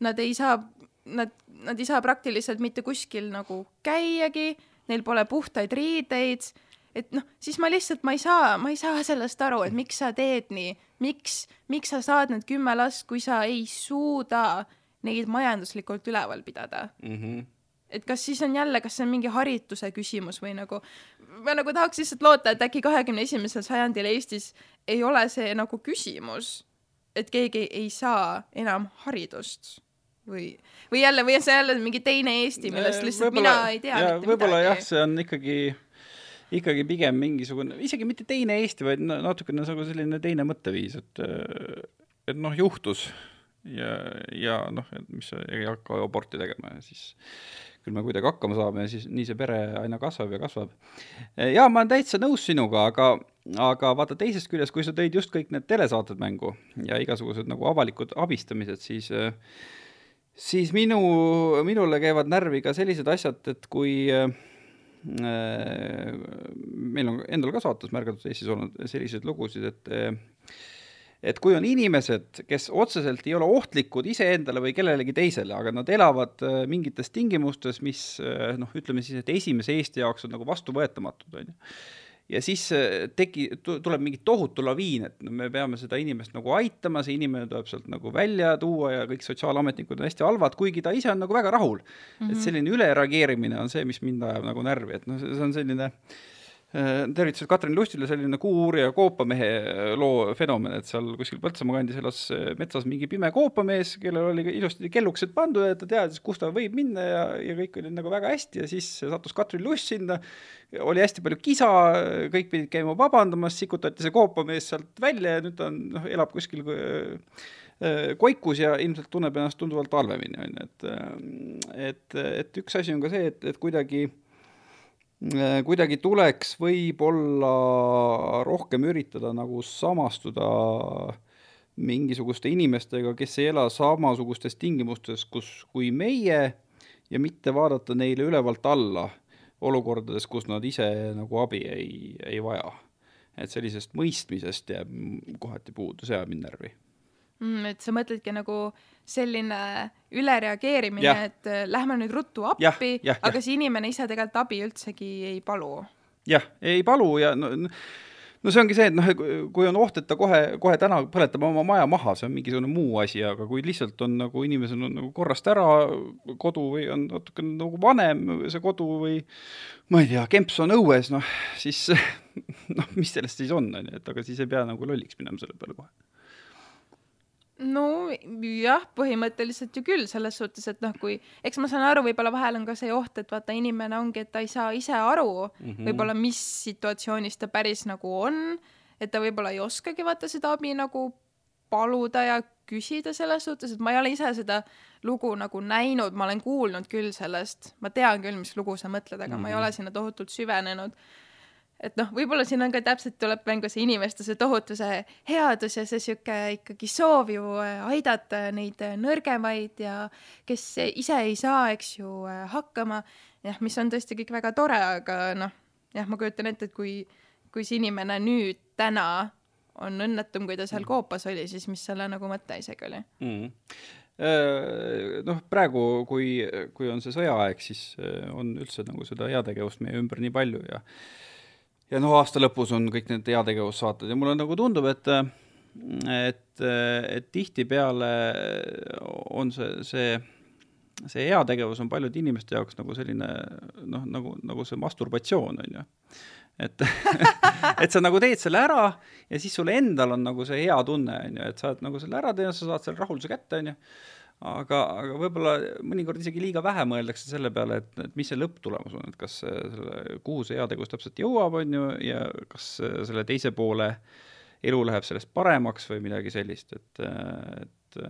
S1: nad ei saa, nad, nad ei saa praktiliselt mitte kuskil nagu käiagi, neil pole puhtaid riideid et noh, siis ma lihtsalt, ma ei saa, ma ei saa sellest aru, et miks sa teed nii, miks, miks sa saad need kümme last, kui sa ei suuda neid majanduslikult üleval pidada mm. -hmm. et kas siis on jälle, kas see on mingi harituse küsimus või nagu, ma nagu tahaks lihtsalt loota, et äkki kahekümne esimesel sajandil Eestis ei ole see nagu küsimus, et keegi ei saa enam haridust või, või jälle, või on see jälle mingi teine Eesti, millest lihtsalt mina ei tea
S2: võib-olla jah, see on ikkagi ikkagi pigem mingisugune, isegi mitte teine Eesti, vaid na- natukene nagu selline teine mõtteviis, et et noh, juhtus ja, ja noh, et mis ei hakka aborti tegema ja siis küll me kuidagi hakkama saame ja siis nii see pere aina kasvab ja kasvab. jaa, ma olen täitsa nõus sinuga, aga aga vaata teisest küljest, kui sa tõid just kõik need telesaated mängu ja igasugused nagu avalikud abistamised, siis siis minu, minule käivad närvi ka sellised asjad, et kui äh, meil on endal ka saates märgatud Eestis olnud selliseid lugusid, et äh, et kui on inimesed, kes otseselt ei ole ohtlikud iseendale või kellelegi teisele, aga nad elavad äh, mingites tingimustes, mis äh, noh, ütleme siis, et esimese Eesti jaoks on nagu vastuvõetamatud, on ju ja siis äh, teki-, tuleb mingi tohutu laviin, et me peame seda inimest nagu aitama, see inimene tuleb sealt nagu välja tuua ja kõik sotsiaalametnikud on hästi halvad, kuigi ta ise on nagu väga rahul mm. -hmm. et selline ülereageerimine on see, mis mind ajab nagu närvi, et noh, see on selline äh, tervitused Katrin Lustile, selline Kuu-uurija koopamehe äh, loo fenomen, et seal kuskil Põltsamaa kandis elas äh, metsas mingi pime koopamees, kellel oli ilusti kellukesed pandud, et ta teadis, kus ta võib minna ja, ja kõik oli nagu väga hästi ja siis sattus Katrin Lust sinna, oli hästi palju kisa, kõik pidid käima vabandamas, sikutati see koopamees sealt välja ja nüüd ta on, noh, elab kuskil äh, äh, koikus ja ilmselt tunneb ennast tunduvalt halvemini, on ju, et äh, et, et üks asi on ka see, et, et kuidagi äh, kuidagi tuleks võib-olla rohkem üritada nagu samastuda mingisuguste inimestega, kes ei ela samasugustes tingimustes, kus, kui meie ja mitte vaadata neile ülevalt alla olukordades, kus nad ise nagu abi ei, ei vaja. et sellisest mõistmisest jääb kohati puudu, see ajab mind närvi.
S1: mm,. et sa mõtledki nagu selline ülereageerimine
S2: Jah.,
S1: et äh, lähme nüüd ruttu appi,
S2: jah,
S1: aga
S2: jah.
S1: see inimene ise tegelikult abi üldsegi ei palu.
S2: jah, ei palu ja no, no see ongi see, et noh, kui on oht, et ta kohe, kohe täna põletab oma maja maha, see on mingisugune muu asi, aga kui lihtsalt on nagu inimesel on nagu korrast ära kodu või on natukene nagu vanem see kodu või ma ei tea, kemps on õues, noh siis noh, mis sellest siis on, on ju, et aga siis ei pea nagu lolliks minema selle peale kohe.
S1: No jah, põhimõtteliselt ju küll, selles suhtes, et noh, kui, eks ma saan aru, võib-olla vahel on ka see oht, et vaata, inimene ongi, et ta ei saa ise aru mm -hmm. võib-olla, mis situatsioonis ta päris nagu on, et ta võib-olla ei oskagi vaata seda abi nagu paluda ja küsida selles suhtes, et ma ei ole ise seda lugu nagu näinud, ma olen kuulnud küll sellest, ma tean küll, mis lugu sa mõtled, aga mm -hmm. ma ei ole sinna tohutult süvenenud et noh, võib-olla siin on ka täpselt tuleb mängu see inimeste see tohutu see headus ja see sihuke ikkagi soov ju äh, aidata neid äh, nõrgemaid ja kes ise ei saa, eks ju, hakkama. jah, mis on tõesti kõik väga tore, aga noh, jah, ma kujutan ette, et kui, kui see inimene nüüd täna on õnnetum, kui ta seal koopas oli, siis mis selle nagu mõte isegi oli?
S2: mm.. Noh, praegu, kui, kui on see sõjaaeg, siis äh, on üldse nagu seda heategevust meie ümber nii palju ja ja noh, aasta lõpus on kõik need heategevussaated ja mulle nagu tundub, et et, et tihtipeale on see, see see heategevus on paljude inimeste jaoks nagu selline noh, nagu, nagu see masturbatsioon on ju. et, et sa nagu teed selle ära ja siis sul endal on nagu see hea tunne on ju, et sa oled nagu selle ära teinud, sa saad selle rahulduse kätte on ju aga, aga võib-olla mõnikord isegi liiga vähe mõeldakse selle peale, et, et mis see lõpptulemus on, et kas selle, kuhu see heategus täpselt jõuab, on ju, ja kas selle teise poole elu läheb sellest paremaks või midagi sellist, et, et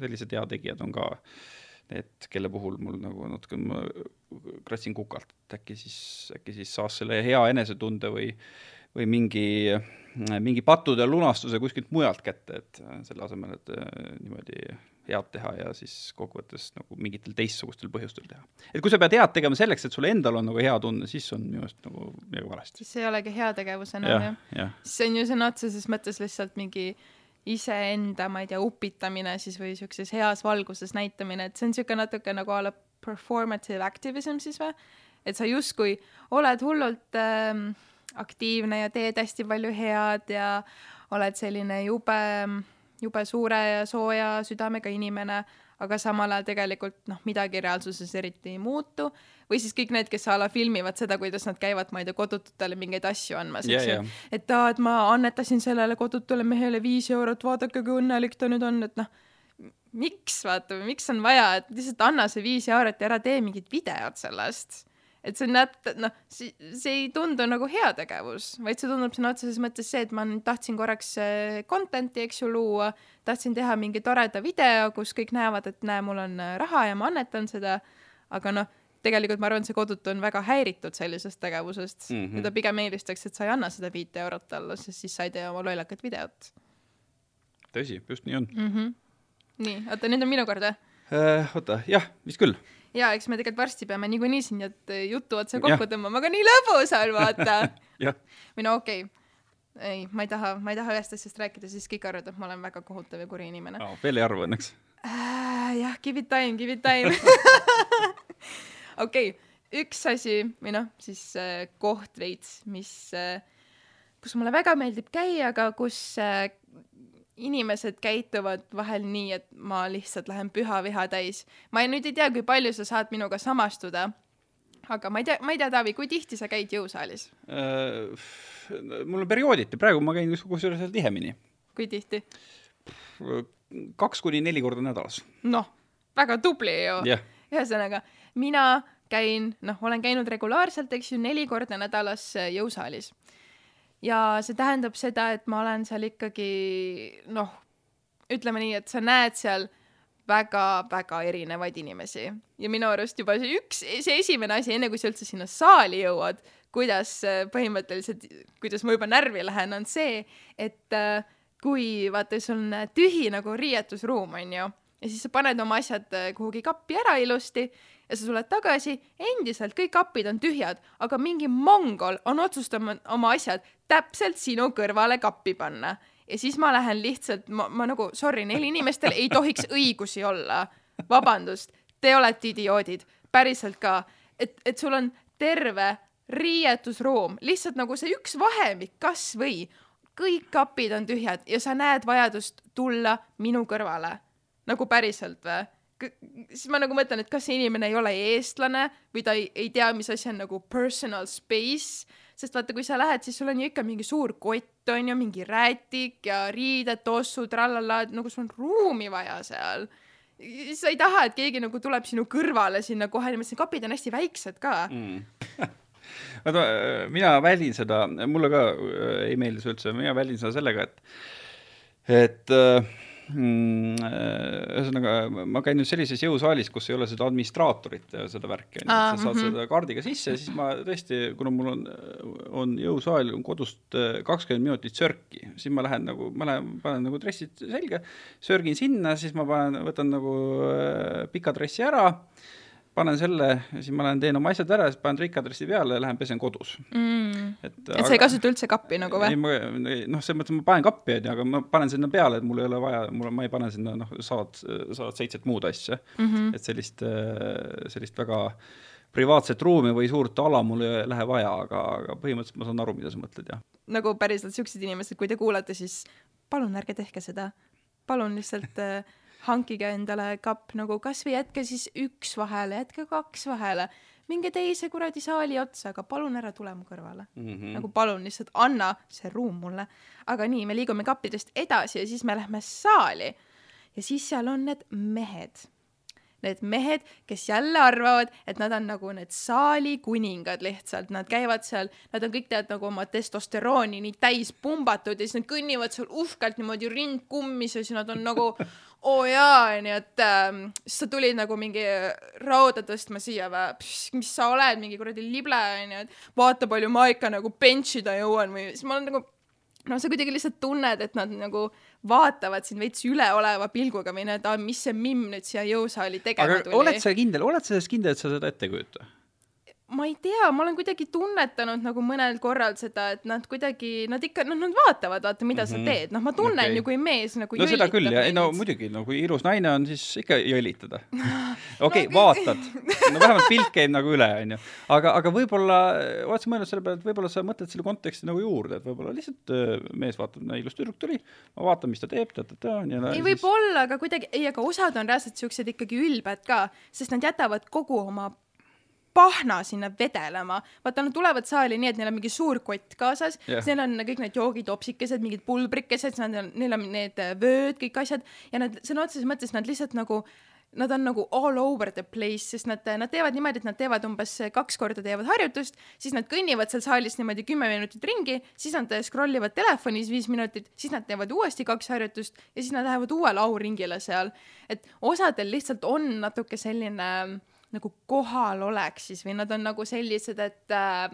S2: sellised heategijad on ka need, kelle puhul mul nagu natuke, ma kratsin kukalt, et äkki siis, äkki siis saas selle hea enesetunde või või mingi, mingi pattude lunastuse kuskilt mujalt kätte, et selle asemel, et äh, niimoodi head teha ja siis kokkuvõttes nagu mingitel teistsugustel põhjustel teha. et kui sa pead head tegema selleks, et sul endal on nagu hea tunne, siis on minu arust nagu midagi valesti.
S1: siis ei olegi heategevus enam
S2: jah
S1: jah,?
S2: jah,
S1: see on ju sõna otseses mõttes lihtsalt mingi iseenda, ma ei tea, upitamine siis või siukses heas valguses näitamine, et see on siuke natuke nagu a la performative activism siis või? et sa justkui oled hullult ähm, aktiivne ja teed hästi palju head ja oled selline jube, jube suure ja sooja südamega inimene, aga samal ajal tegelikult noh, midagi reaalsuses eriti ei muutu. Või siis kõik need, kes a la filmivad seda, kuidas nad käivad, ma ei tea, kodututele mingeid asju andmas, eks ju, et aa, et ma annetasin sellele kodutule mehele viis eurot, vaadake, kui õnnelik ta nüüd on, et noh, miks vaata, miks on vaja, et lihtsalt anna see viis eurot ja ära tee mingit videot sellest et see näeb, noh, see, see ei tundu nagu heategevus, vaid see tundub sõna otseses mõttes see, et ma nüüd tahtsin korraks äh, content'i, eks ju, luua, tahtsin teha mingi toreda video, kus kõik näevad, et näe, mul on äh, raha ja ma annetan seda, aga noh, tegelikult ma arvan, see kodutu on väga häiritud sellisest tegevusest mm. -hmm. ja ta pigem eelistaks, et sa ei anna seda viite eurot talle, sest siis sa ei tee oma lollakat videot
S2: tõsi, just nii on
S1: mm. -hmm. nii, oota, nüüd on minu kord või?
S2: äh,. oota, jah, vist küll.
S1: jaa, eks me tegelikult varsti peame niikuinii siin need äh, jutu otsa kokku tõmbama, aga nii lõbus on, vaata või no okei okay., ei, ma ei taha, ma ei taha ühest asjast rääkida, siis kõik arvavad, et ma olen väga kohutav ja kuri inimene
S2: no, veel ei arva õnneks.
S1: äh,. jah, give it time, give it time. okei üks asi või noh, siis äh, koht veits, mis äh,, kus mulle väga meeldib käia, aga kus äh, inimesed käituvad vahel nii, et ma lihtsalt lähen püha viha täis. ma ei, nüüd ei tea, kui palju sa saad minuga samastuda, aga ma ei tea, ma ei tea, Taavi, kui tihti sa käid jõusaalis?
S2: Äh, mul on periooditi, praegu ma käin kus- kusjuures veel tihemini.
S1: kui tihti?
S2: kaks kuni neli korda nädalas.
S1: noh, väga tubli ju
S2: jah,
S1: ühesõnaga, mina käin, noh, olen käinud regulaarselt, eks ju, neli korda nädalas äh, jõusaalis. Ja see tähendab seda, et ma olen seal ikkagi noh, ütleme nii, et sa näed seal väga-väga erinevaid inimesi. Ja minu arust juba see üks, see esimene asi, enne kui sa üldse sinna saali jõuad, kuidas äh, põhimõtteliselt, kuidas ma juba närvi lähen, on see, et äh, kui vaata, sul on äh, tühi nagu riietusruum, onju, ja siis sa paned oma asjad kuhugi kappi ära ilusti ja sa tuled tagasi, endiselt kõik kapid on tühjad, aga mingi mongol on otsustanud oma asjad täpselt sinu kõrvale kappi panna. ja siis ma lähen lihtsalt, ma, ma nagu, sorry, neil inimestel ei tohiks õigusi olla. vabandust, te olete idioodid, päriselt ka, et, et sul on terve riietusruum, lihtsalt nagu see üks vahemik kasvõi, kõik kapid on tühjad ja sa näed vajadust tulla minu kõrvale nagu päriselt või? Siis ma nagu mõtlen, et kas see inimene ei ole eestlane või ta ei, ei tea, mis asi on nagu personal space, sest vaata, kui sa lähed, siis sul on ju ikka mingi suur kott on ju, mingi räätik ja riided, tossud, trallala, nagu sul on ruumi vaja seal. sa ei taha, et keegi nagu tuleb sinu kõrvale sinna kohe niimoodi, kapid on hästi väiksed ka mm.
S2: vaata, mina väldin seda, mulle ka äh, ei meeldi see üldse, mina väldin seda sellega, et, et äh, ühesõnaga ma käin nüüd sellises jõusaalis, kus ei ole seda administraatorit ja seda värki, onju,
S1: Aa,
S2: et sa saad
S1: mhm.
S2: seda kaardiga sisse ja siis ma tõesti, kuna mul on, on jõusaal on kodust äh, kakskümmend minutit sörki, siis ma lähen nagu, ma lähen, panen nagu dressid selga, sörgin sinna, siis ma panen, võtan nagu äh, pika dressi ära panen selle, siis ma lähen teen oma asjad ära, siis panen trikadressi peale ja lähen pesen kodus.
S1: Mm.
S2: et
S1: et sa ei kasuta üldse kappi nagu
S2: ei,
S1: või?
S2: ma noh, selles mõttes ma panen kappi onju, aga ma panen sinna peale, et mul ei ole vaja, mul, ma ei pane sinna noh, saad, saad seitset muud asja mm. -hmm. et sellist, sellist väga privaatset ruumi või suurt ala mul ei lähe vaja, aga, aga põhimõtteliselt ma saan aru, mida sa mõtled, jah.
S1: nagu päriselt siuksed inimesed, kui te kuulate, siis palun ärge tehke seda. palun lihtsalt äh, hankige endale kapp nagu kasvõi jätke siis üks vahele, jätke kaks vahele, minge teise kuradi saali otsa, aga palun ära tule mu kõrvale mm. -hmm. nagu palun lihtsalt anna see ruum mulle. aga nii, me liigume kappidest edasi ja siis me lähme saali ja siis seal on need mehed need mehed, kes jälle arvavad, et nad on nagu need saali kuningad lihtsalt, nad käivad seal, nad on kõik tead nagu oma testosterooni nii täis pumbatud ja siis nad kõnnivad seal uhkelt niimoodi rind kummis ja siis nad on nagu oo oh jaa, onju, et ähm, siis sa tulid nagu mingi rauda tõstma siia või, mis sa oled, mingi kuradi lible onju, et vaata palju ma ikka nagu bench ida jõuan või siis ma olen nagu no sa kuidagi lihtsalt tunned, et nad nagu vaatavad sind veits üleoleva pilguga või need, mis see mimm nüüd siia jõusaali tegema
S2: aga
S1: tuli.
S2: oled sa kindel, oled sa sellest kindel, et sa seda ette ei kujuta?
S1: Ma ei tea, ma olen kuidagi tunnetanud nagu mõnel korral seda, et nad kuidagi, nad ikka, noh, nad vaatavad, vaata, mida mm -hmm. sa
S2: Mhm.
S1: teed, noh, ma tunnen okay. ju, kui mees nagu
S2: no seda küll jah, ei no muidugi, no kui ilus naine on, siis ikka jõlitada. okei, vaatad, no vähemalt pilt käib nagu üle, onju. aga, aga võib-olla, oled sa mõelnud selle peale, et võib-olla sa mõtled selle konteksti nagu juurde, et võib-olla lihtsalt öö, mees vaatab, no ilus tüdruk tuli, ma vaatan, mis ta teeb, ta-ta-ta, onju.
S1: ei, võib-olla, aga kuidagi, ei, aga osad on reaalselt siuksed ikkagi ülbed ka, sest nad jätavad kogu oma pahna sinna vedelema. vaata, nad tulevad saali nii, et neil on mingi suur kott kaasas yeah., siis neil on kõik need joogitopsikesed, mingid pulbrikesed, siis nad on, neil on need äh, vööd, kõik asjad ja nad sõna otseses mõttes nad lihtsalt nagu Nad on nagu all over the place, sest nad, nad teevad niimoodi, et nad teevad umbes kaks korda teevad harjutust, siis nad kõnnivad seal saalis niimoodi kümme minutit ringi, siis nad scroll ivad telefonis viis minutit, siis nad teevad uuesti kaks harjutust ja siis nad lähevad uuele auringile seal. et osadel lihtsalt on natuke selline nagu kohalolek siis või nad on nagu sellised, et äh,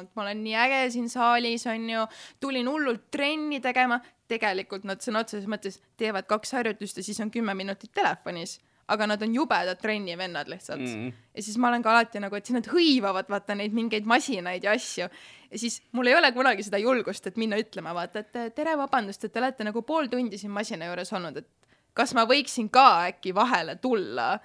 S1: et ma olen nii äge siin saalis onju, tulin hullult trenni tegema, tegelikult nad sõna otseses mõttes teevad kaks harjutust ja siis on kümme minutit telefonis, aga nad on jubedad trennivennad lihtsalt mm. -hmm. ja siis ma olen ka alati nagu, et siis nad hõivavad vaata neid mingeid masinaid ja asju ja siis mul ei ole kunagi seda julgust, et minna ütlema, vaata, et tere, vabandust, et te olete nagu pool tundi siin masina juures olnud, et kas ma võiksin ka äkki vahele tulla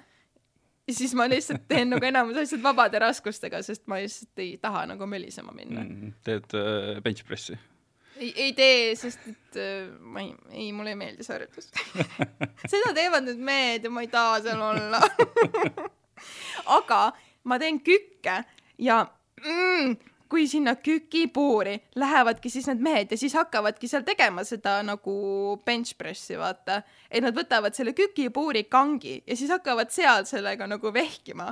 S1: ja siis ma lihtsalt teen nagu enamus asjad vabade raskustega, sest ma lihtsalt ei taha nagu mölisema minna mm..
S2: Mhm. teed äh, bench pressi.
S1: ei, ei tee, sest et äh, ma ei, ei, mulle ei meeldi see harjutus. seda teevad need mehed ja ma ei taha seal olla. aga ma teen kükke ja mm, kui sinna kükipuuri lähevadki siis need mehed ja siis hakkavadki seal tegema seda nagu bench pressi, vaata. et nad võtavad selle kükipuuri kangi ja siis hakkavad seal sellega nagu vehkima.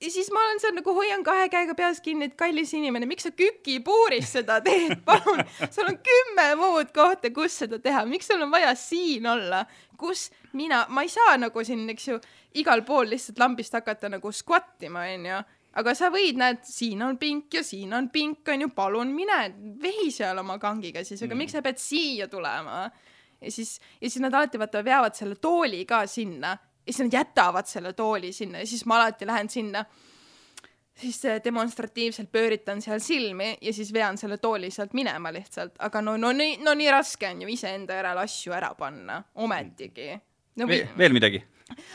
S1: Ja siis ma olen seal nagu hoian kahe käega peas kinni, et kallis inimene, miks sa kükipuuris seda teed, palun, sul on kümme muud kohta, kus seda teha, miks sul on vaja siin olla, kus mina, ma ei saa nagu siin, eks ju, igal pool lihtsalt lambist hakata nagu squat ima, onju aga sa võid, näed, siin on pink ja siin on pink, onju, palun mine vehi seal oma kangiga siis, aga mm. miks sa pead siia tulema? ja siis, ja siis nad alati vaata veavad selle tooli ka sinna ja siis nad jätavad selle tooli sinna ja siis ma alati lähen sinna siis äh, demonstratiivselt pööritan seal silmi ja siis vean selle tooli sealt minema lihtsalt, aga no, no nii, no nii raske on ju iseenda järel asju ära panna, ometigi. no või
S2: veel midagi?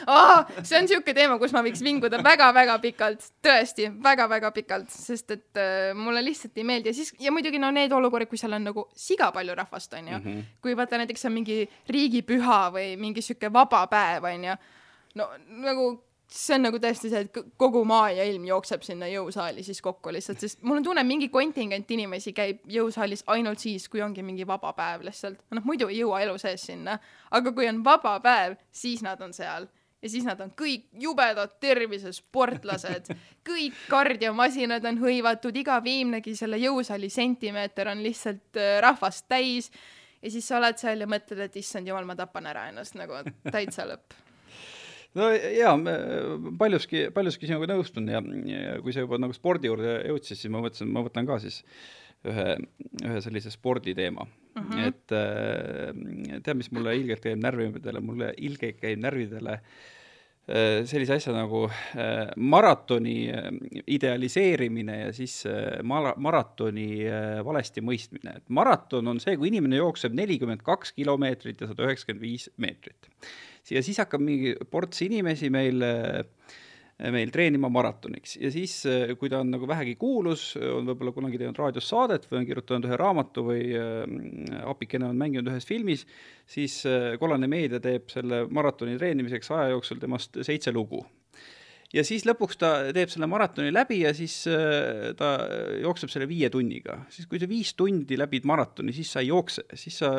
S1: oh,, see on siuke teema, kus ma võiks vinguda väga-väga pikalt, tõesti väga-väga pikalt, sest et äh, mulle lihtsalt ei meeldi. Ja siis ja muidugi no need olukorrad, kui seal on nagu siga palju rahvast onju mm, -hmm. kui vaata näiteks on mingi riigipüha või mingi siuke vaba päev onju, no nagu see on nagu tõesti see, et kogu maa ja ilm jookseb sinna jõusaali siis kokku lihtsalt, sest mul on tunne, mingi kontingent inimesi käib jõusaalis ainult siis, kui ongi mingi vaba päev lihtsalt. noh, muidu ei jõua elu sees sinna, aga kui on vaba päev, siis nad on seal ja siis nad on kõik jubedad tervisesportlased, kõik kardiomasinad on hõivatud, iga viimnegi selle jõusaali sentimeeter on lihtsalt äh, rahvast täis ja siis sa oled seal ja mõtled, et issand jumal, ma tapan ära ennast nagu täitsa lõpp.
S2: No jaa, paljuski, paljuski sinuga nõustun ja, ja kui sa juba nagu spordi juurde jõudsid, siis ma mõtlesin, ma võtan ka siis ühe, ühe sellise sporditeema mm. -hmm. et äh, tead, mis mulle ilgelt käib närvidele, mulle ilgelt käib närvidele äh, sellise asja nagu äh, maratoni äh, idealiseerimine ja siis äh, mara-, maratoni äh, valesti mõistmine. et maraton on see, kui inimene jookseb nelikümmend kaks kilomeetrit ja sada üheksakümmend viis meetrit. Ja siis hakkab mingi ports inimesi meil äh, meil treenima maratoniks. Ja siis, kui ta on nagu vähegi kuulus, on võib-olla kunagi teinud raadios saadet või on kirjutanud ühe raamatu või äh, apikene on mänginud ühes filmis, siis kollane meedia teeb selle maratoni treenimiseks aja jooksul temast seitse lugu ja siis lõpuks ta teeb selle maratoni läbi ja siis äh, ta jookseb selle viie tunniga. siis kui sa viis tundi läbid maratoni, siis sa ei jookse, siis sa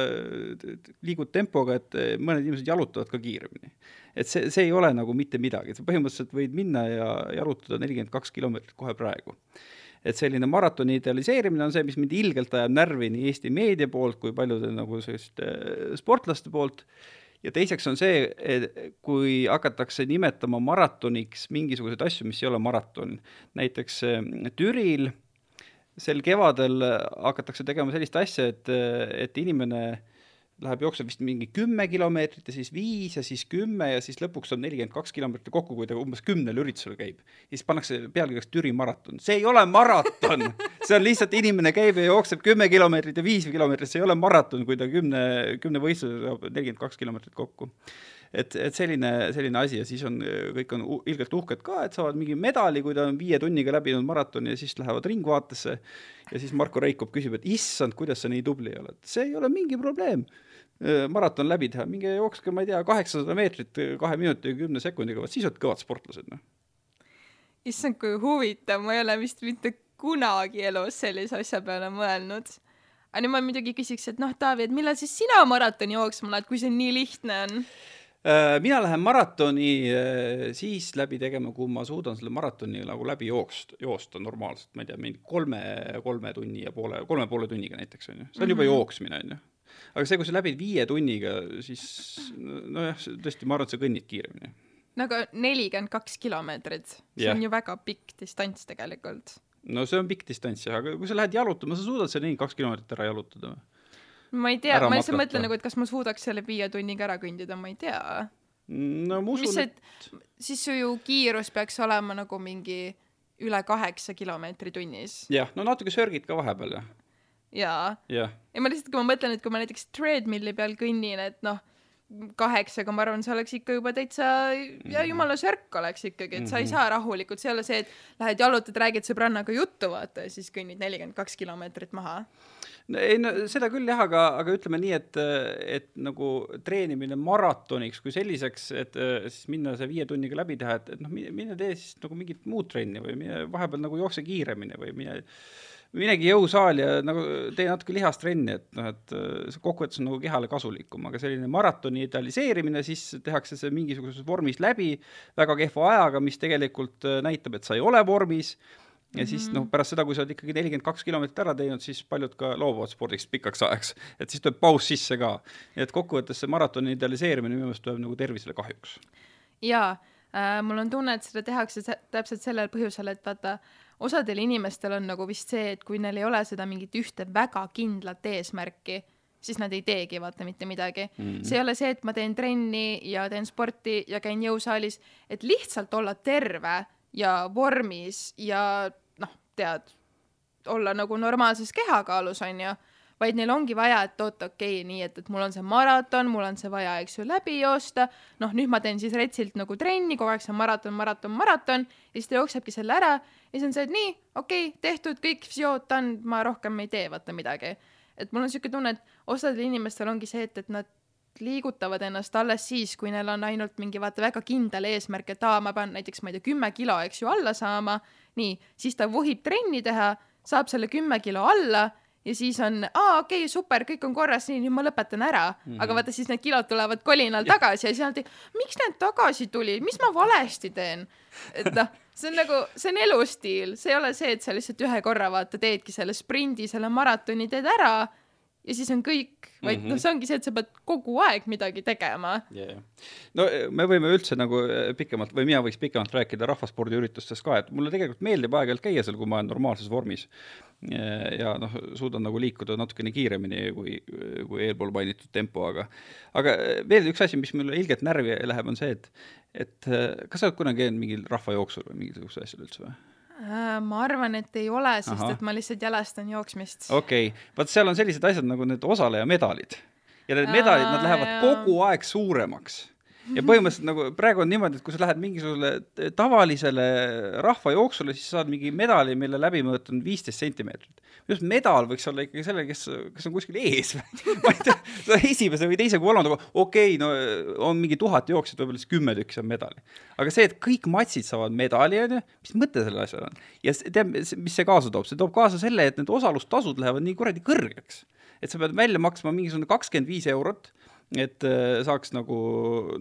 S2: liigud tempoga, et äh, mõned inimesed jalutavad ka kiiremini. et see, see ei ole nagu mitte midagi, sa põhimõtteliselt võid minna ja jalutada nelikümmend kaks kilomeetrit kohe praegu et selline maratoni idealiseerimine on see, mis mind ilgelt ajab närvi nii Eesti meedia poolt kui paljude nagu selliste sportlaste poolt ja teiseks on see, kui hakatakse nimetama maratoniks mingisuguseid asju, mis ei ole maraton. näiteks äh, Türil sel kevadel hakatakse tegema sellist asja, et, et inimene läheb, jookseb vist mingi kümme kilomeetrit ja siis viis ja siis kümme ja siis lõpuks on nelikümmend kaks kilomeetrit kokku, kui ta umbes kümnel üritusel käib. siis pannakse pealkirjaks Türi maraton, see ei ole maraton! See on lihtsalt inimene käib ja jookseb kümme kilomeetrit ja viis kilomeetrit, see ei ole maraton, kui ta kümne, kümne võistluse saab nelikümmend kaks kilomeetrit kokku. Et, et selline, selline asi ja siis on, kõik on ilgelt uhked ka, et saavad mingi medali, kui ta on viie tunniga läbinud maratoni ja siis lähevad Ringvaatesse. ja siis Marko Reikop küsib, et issand, kuidas sa nii tubli oled, see ei ole mingi probleem maraton läbi teha, minge jookske, ma ei tea, kaheksasada meetrit kahe minuti ja kümne sekundiga, vot siis oled kõvad sportlased, noh.
S1: issand, kui huvitav, ma ei ole vist mitte kunagi elus sellise asja peale mõelnud. aga nüüd ma muidugi küsiks, et noh, Taavi, et millal siis sina maratoni jooksma lähed, kui see nii lihtne on?
S2: Mina lähen maratoni siis läbi tegema, kui ma suudan selle maratoni nagu läbi jookst-, joosta normaalselt, ma ei tea, mingi kolme, kolme tunni ja poole, kolme poole tunniga näiteks, on ju. see on juba mm -hmm. jooksmine, on ju. Aga see, kui sa läbid viie tunniga, siis nojah, tõesti, ma arvan, et sa kõnnid kiiremini.
S1: no aga nelikümmend kaks kilomeetrit, see yeah. on ju väga pikk distants tegelikult.
S2: no see on pikk distants jah, aga kui sa lähed jalutama, sa suudad selle nelikümmend kaks kilomeetrit ära jalutada või?
S1: ma ei tea, ma lihtsalt mõtlen nagu, et kas ma suudaks selle viie tunniga ära kõndida, ma ei tea.
S2: no ma usun,
S1: et siis su ju kiirus peaks olema nagu mingi üle kaheksa kilomeetri tunnis.
S2: jah, no natuke sörgid ka vahepeal, jah.
S1: Jaa.
S2: jah.
S1: ja ma lihtsalt, kui ma mõtlen, et kui ma näiteks treadmill'i peal kõnnin, et noh, kaheksaga, ma arvan, see oleks ikka juba täitsa ja mhm. jumala sörk oleks ikkagi, et sa ei mhm. saa rahulikult, see ei ole see, et lähed jalutad, räägid sõbrannaga juttu, vaata, ja siis kõnnid nelikümmend kaks kilomeetrit maha
S2: no ei no seda küll jah, aga, aga ütleme nii, et, et nagu treenimine maratoniks kui selliseks, et siis minna see viie tunniga läbi teha, et, et noh, mine tee siis nagu mingit muud trenni või mine vahepeal nagu jookse kiiremini või mine minegi jõusaali ja nagu tee natuke lihastrenni, et noh, et see kokkuvõttes on nagu kehale kasulikum, aga selline maratoni idealiseerimine, siis tehakse see mingisuguses vormis läbi väga kehva ajaga, mis tegelikult näitab, et sa ei ole vormis ja mm -hmm. siis noh, pärast seda, kui sa oled ikkagi nelikümmend kaks kilomeetrit ära teinud, siis paljud ka loobuvad spordist pikaks ajaks, et siis tuleb paus sisse ka. nii et kokkuvõttes see maratoni idealiseerimine minu meelest tuleb nagu tervisele kahjuks.
S1: jaa äh,, mul on tunne, et seda tehakse täpselt sellel põhjusel, et vaata, osadel inimestel on nagu vist see, et kui neil ei ole seda mingit ühte väga kindlat eesmärki, siis nad ei teegi vaata mitte midagi mm. see ei ole see, et ma teen trenni ja teen sporti ja käin jõusaalis, et lihtsalt olla terve ja vormis ja tead, olla nagu normaalses kehakaalus, on ju, vaid neil ongi vaja, et oot, okei okay,, nii et, et mul on see maraton, mul on see vaja, eks ju, läbi joosta, noh, nüüd ma teen siis retsilt nagu trenni, kogu aeg see maraton, maraton, maraton, ja siis ta jooksebki selle ära. Ja siis on see, et nii, okei okay,, tehtud, kõik, done, ma rohkem ei tee vaata midagi. et mul on niisugune tunne, et osadel inimestel ongi see, et, et nad liigutavad ennast alles siis, kui neil on ainult mingi vaata väga kindel eesmärk, et aa, ma pean näiteks, ma ei tea, kümme kilo, eks ju, alla saama. Nii, siis ta vuhib trenni teha, saab selle kümme kilo alla ja siis on, aa, okei okay,, super, kõik on korras, nii, nüüd ma lõpetan ära mm. -hmm. aga vaata, siis need kilod tulevad kolinal ja. tagasi ja siis alati, miks need tagasi tulid, mis ma valesti teen? et noh, see on nagu, see on elustiil, see ei ole see, et sa lihtsalt ühe korra vaata teedki selle sprindi, selle maratoni teed ära ja siis on kõik, vaid mm -hmm. noh, see ongi see, et sa pead kogu aeg midagi tegema
S2: yeah.. no eh, me võime üldse nagu eh, pikemalt või mina võiks pikemalt rääkida rahvaspordiüritustest ka, et mulle tegelikult meeldib aeg-ajalt käia seal, kui ma olen normaalses vormis. ja noh, suudan nagu liikuda natukene kiiremini kui, kui eelpool mainitud tempo, aga aga veel üks asi, mis mulle ilgelt närvi läheb, on see, et et kas sa oled kunagi käinud mingil rahvajooksul või mingisugusel asjal üldse või?
S1: Äh, ma arvan, et ei ole, sest Aha. et ma lihtsalt jälestan jooksmist.
S2: okei okay., vaat seal on sellised asjad nagu need osalejamedalid ja need medalid, nad lähevad Aa, kogu aeg suuremaks ja põhimõtteliselt nagu praegu on niimoodi, et kui sa lähed mingisugusele tavalisele rahvajooksule, siis saad mingi medali, mille läbimõõt on viisteist sentimeetrit. arust medal võiks olla ikkagi sellel, kes, kes on kuskil ees ma ei tea, esimese või teise kolmanda koha, okei okay,, no on mingi tuhat jooksjat, võib-olla siis kümme tükki saab medali. aga see, et kõik matsid saavad medali, on ju, mis mõte sellel asjal on? ja tead, mis see kaasa toob? see toob kaasa selle, et need osalustasud lähevad nii kuradi kõrgeks. et sa pead välja maksma mingisugune kakskümmend viis eurot et äh, saaks nagu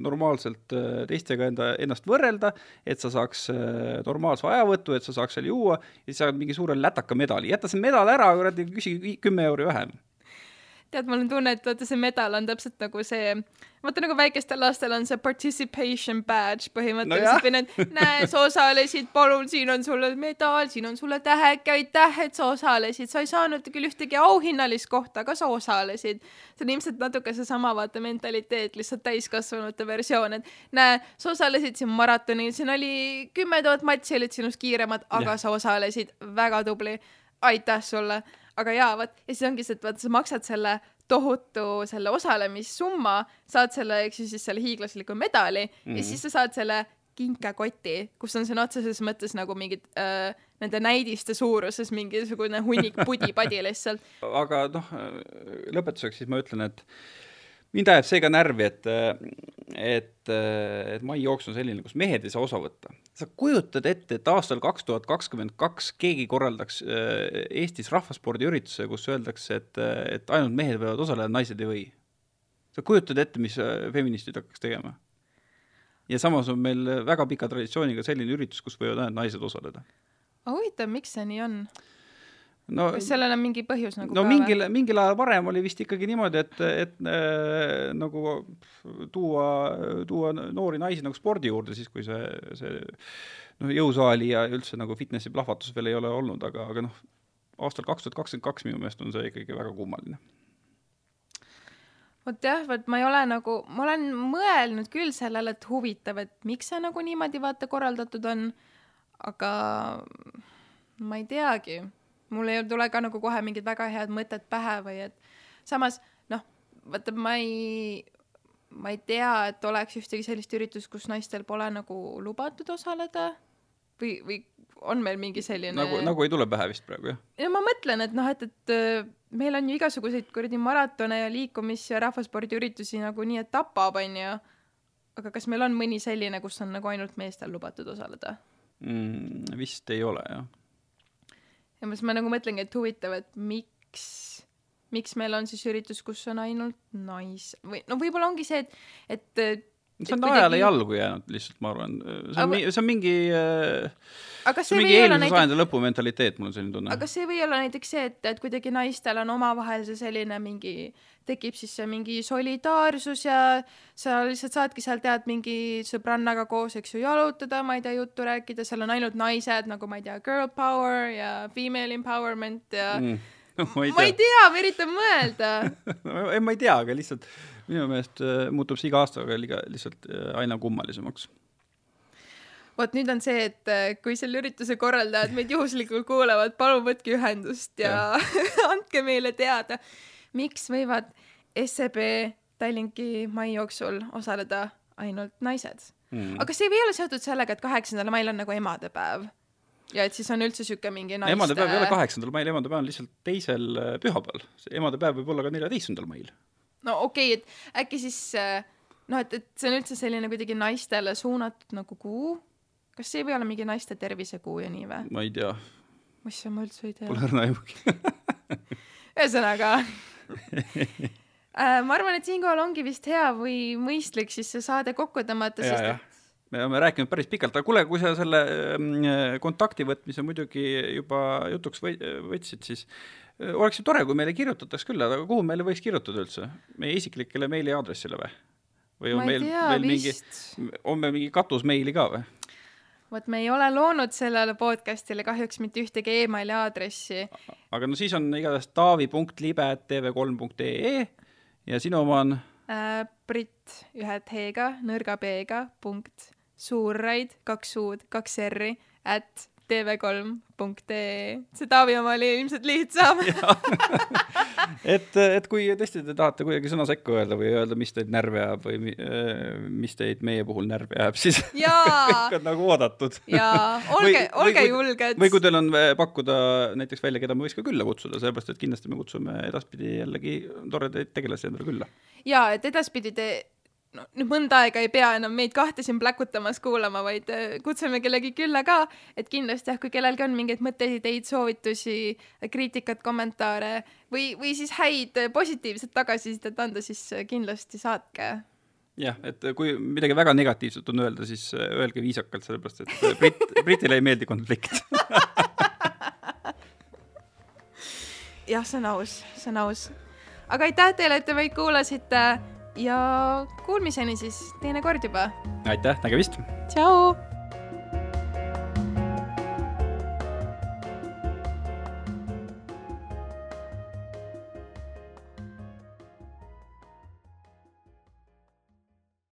S2: normaalselt äh, teistega enda, ennast võrrelda, et sa saaks äh, normaalse ajavõtu, et sa saaks seal juua ja siis saad mingi suure lätaka medali, jäta see medal ära, kuradi, küsi kümme euri vähem
S1: tead, mul on tunne, et vaata see medal on täpselt nagu see, vaata nagu väikestel lastel on see participation badge põhimõtteliselt
S2: Nojah.
S1: või need, näe, sa osalesid, palun, siin on sulle medal, siin on sulle täheke, aitäh, et sa osalesid, sa ei saanud küll ühtegi auhinnalist kohta, aga sa osalesid. see on ilmselt natuke seesama vaata mentaliteet, lihtsalt täiskasvanute versioon, et näe, sa osalesid siin maratonil, siin oli kümme tuhat matši olid sinust kiiremad, aga
S2: Jah.
S1: sa osalesid, väga tubli, aitäh sulle aga jaa, vot ja siis ongi see, et vaata, sa maksad selle tohutu selle osalemissumma, saad selle, eks ju siis selle hiiglasliku medali mm -hmm.
S2: Mhm.
S1: ja siis sa saad selle kinkekoti, kus on sõna otseses mõttes nagu mingid äh, nende näidiste suuruses mingisugune hunnik pudi-padi lihtsalt.
S2: aga noh, lõpetuseks siis ma ütlen, et mind ajab see ka närvi, et, et, et mai jooks on selline, kus mehed ei saa osa võtta. sa kujutad ette, et aastal kaks tuhat kakskümmend kaks keegi korraldaks äh, Eestis rahvaspordiürituse, kus öeldakse, et, et ainult mehed võivad osaleda, naised ei või. sa kujutad ette, mis äh, feministid hakkaks tegema? ja samas on meil väga pika traditsiooniga selline üritus, kus võivad ainult naised osaleda.
S1: huvitav, miks see nii on?
S2: No
S1: kas sellel on mingi põhjus nagu
S2: no mingil, mingil ajal varem oli vist ikkagi niimoodi, et, et äh, nagu tuua, tuua noori naisi nagu spordi juurde siis, kui see, see noh, jõusaali ja üldse nagu fitnessi plahvatus veel ei ole olnud, aga, aga noh, aastal kaks tuhat kakskümmend kaks minu meelest on see ikkagi väga kummaline.
S1: vot jah, vot ma ei ole nagu, ma olen mõelnud küll sellele, et huvitav, et miks see nagu niimoodi vaata korraldatud on, aga ma ei teagi, mul ei tule ka nagu kohe mingid väga head mõtted pähe või et samas noh, vaata ma ei, ma ei tea, et oleks ühtegi sellist üritust, kus naistel pole nagu lubatud osaleda või, või on meil mingi selline
S2: nagu, nagu ei tule pähe vist praegu, jah?
S1: ja ma mõtlen, et noh, et, et äh, meil on ju igasuguseid kuradi maratone ja liikumis- ja rahvaspordiüritusi nagu nii, et tapab, onju. aga kas meil on mõni selline, kus on nagu ainult meestel lubatud osaleda?
S2: mm,. vist ei ole, jah.
S1: Ja siis ma nagu mõtlengi, et huvitav, et miks, miks meil on siis üritus, kus on ainult nais- või no võib-olla ongi see, et, et
S2: see on
S1: kuidagi-
S2: ajale jalgu jäänud lihtsalt, ma arvan. see on, see on mingi äh,
S1: aga
S2: see
S1: see
S2: mingi eelmise
S1: näiteks,
S2: sajandi lõpu mentaliteet, mul on selline tunne.
S1: aga see või olla näiteks see, et, et kuidagi naistel on omavahel see selline mingi, tekib siis see mingi solidaarsus ja sa lihtsalt saadki seal tead mingi sõbrannaga koos, eks ju, jalutada, ma ei tea, juttu rääkida, seal on ainult naised nagu ma ei tea, girl power ja female empowerment ja mm,
S2: mm. ma ei
S1: ma ei
S2: tea,
S1: tea, ma üritan mõelda.
S2: ei ma ei tea, aga lihtsalt minu meelest äh, muutub see iga aastaga liiga lihtsalt äh, aina kummalisemaks.
S1: vot nüüd on see, et äh, kui selle ürituse korraldajad meid juhuslikult kuulavad, palun võtke ühendust ja, ja. andke meile teada, miks võivad SEB Tallinki mai jooksul osaleda ainult naised
S2: Mm.
S1: aga see ei olla seotud sellega, et kaheksandal mail on nagu emadepäev ja et siis on üldse siuke mingi naiste
S2: emadepäev ei ole kaheksandal mail, emadepäev on lihtsalt teisel pühapäeval. emadepäev võib olla ka neljateistkümnendal mail.
S1: No okei okay,, et äkki siis äh, noh, et, et see on üldse selline kuidagi naistele suunatud nagu kuu. kas see ei või olla mingi naiste tervisekuu ja nii või?
S2: ma ei tea,
S1: issand, ma üldse ei tea.
S2: pole õrna aimugi.
S1: ühesõnaga äh, ma arvan, et siinkohal ongi vist hea või mõistlik siis see saade kokku tõmmata, sest
S2: jah. me oleme rääkinud päris pikalt, aga kuule, kui sa selle mm, kontakti võtmise muidugi juba jutuks võtsid, siis oleks ju tore, kui meile kirjutataks küll, aga kuhu meile võiks kirjutada üldse? meie isiklikele meiliaadressile või? või on meil
S1: tea
S2: veel mingi,
S1: vist,
S2: on meil mingi katusmeili ka või?
S1: vot me ei ole loonud sellele podcast'ile kahjuks mitte ühtegi emaili aadressi.
S2: aga no siis on igatahes taavi.libe.tv3.ee ja sinu oma on
S1: äh, Brit ühe T-ga, nõrga B-ga, punkt, suurraid, kaks U-d, kaks R-i, at tv3.ee. see Taavi oma oli ilmselt lihtsam.
S2: et, et kui tõesti te tahate kuidagi sõna sekka öelda või öelda, mis teid närvi ajab või äh, mis teid meie puhul närvi ajab, siis kõik, on nagu oodatud.
S1: jaa, olge olge julged
S2: või. kui teil on äh, pakkuda näiteks välja, keda me võiks ka külla kutsuda, sellepärast et kindlasti me kutsume edaspidi jällegi toredaid tegelasi endale külla.
S1: jaa, et edaspidi te no nüüd mõnda aega ei pea enam meid kahte siin pläkutamas kuulama, vaid äh, kutsume kellegi külla ka, et kindlasti jah, kui kellelgi on mingeid mõtteid, ideid, soovitusi, kriitikat, kommentaare või, või siis häid äh, positiivset tagasisidet anda, siis äh, kindlasti saatke.
S2: jah, et kui midagi väga negatiivset on öelda, siis öelge viisakalt, sellepärast et äh, Brit, Britile ei meeldi konflikt.
S1: jah, see on aus, see on aus. aga aitäh teile, et te meid kuulasite ja kuulmiseni siis teinekord juba.
S2: aitäh, nägemist.
S1: tšau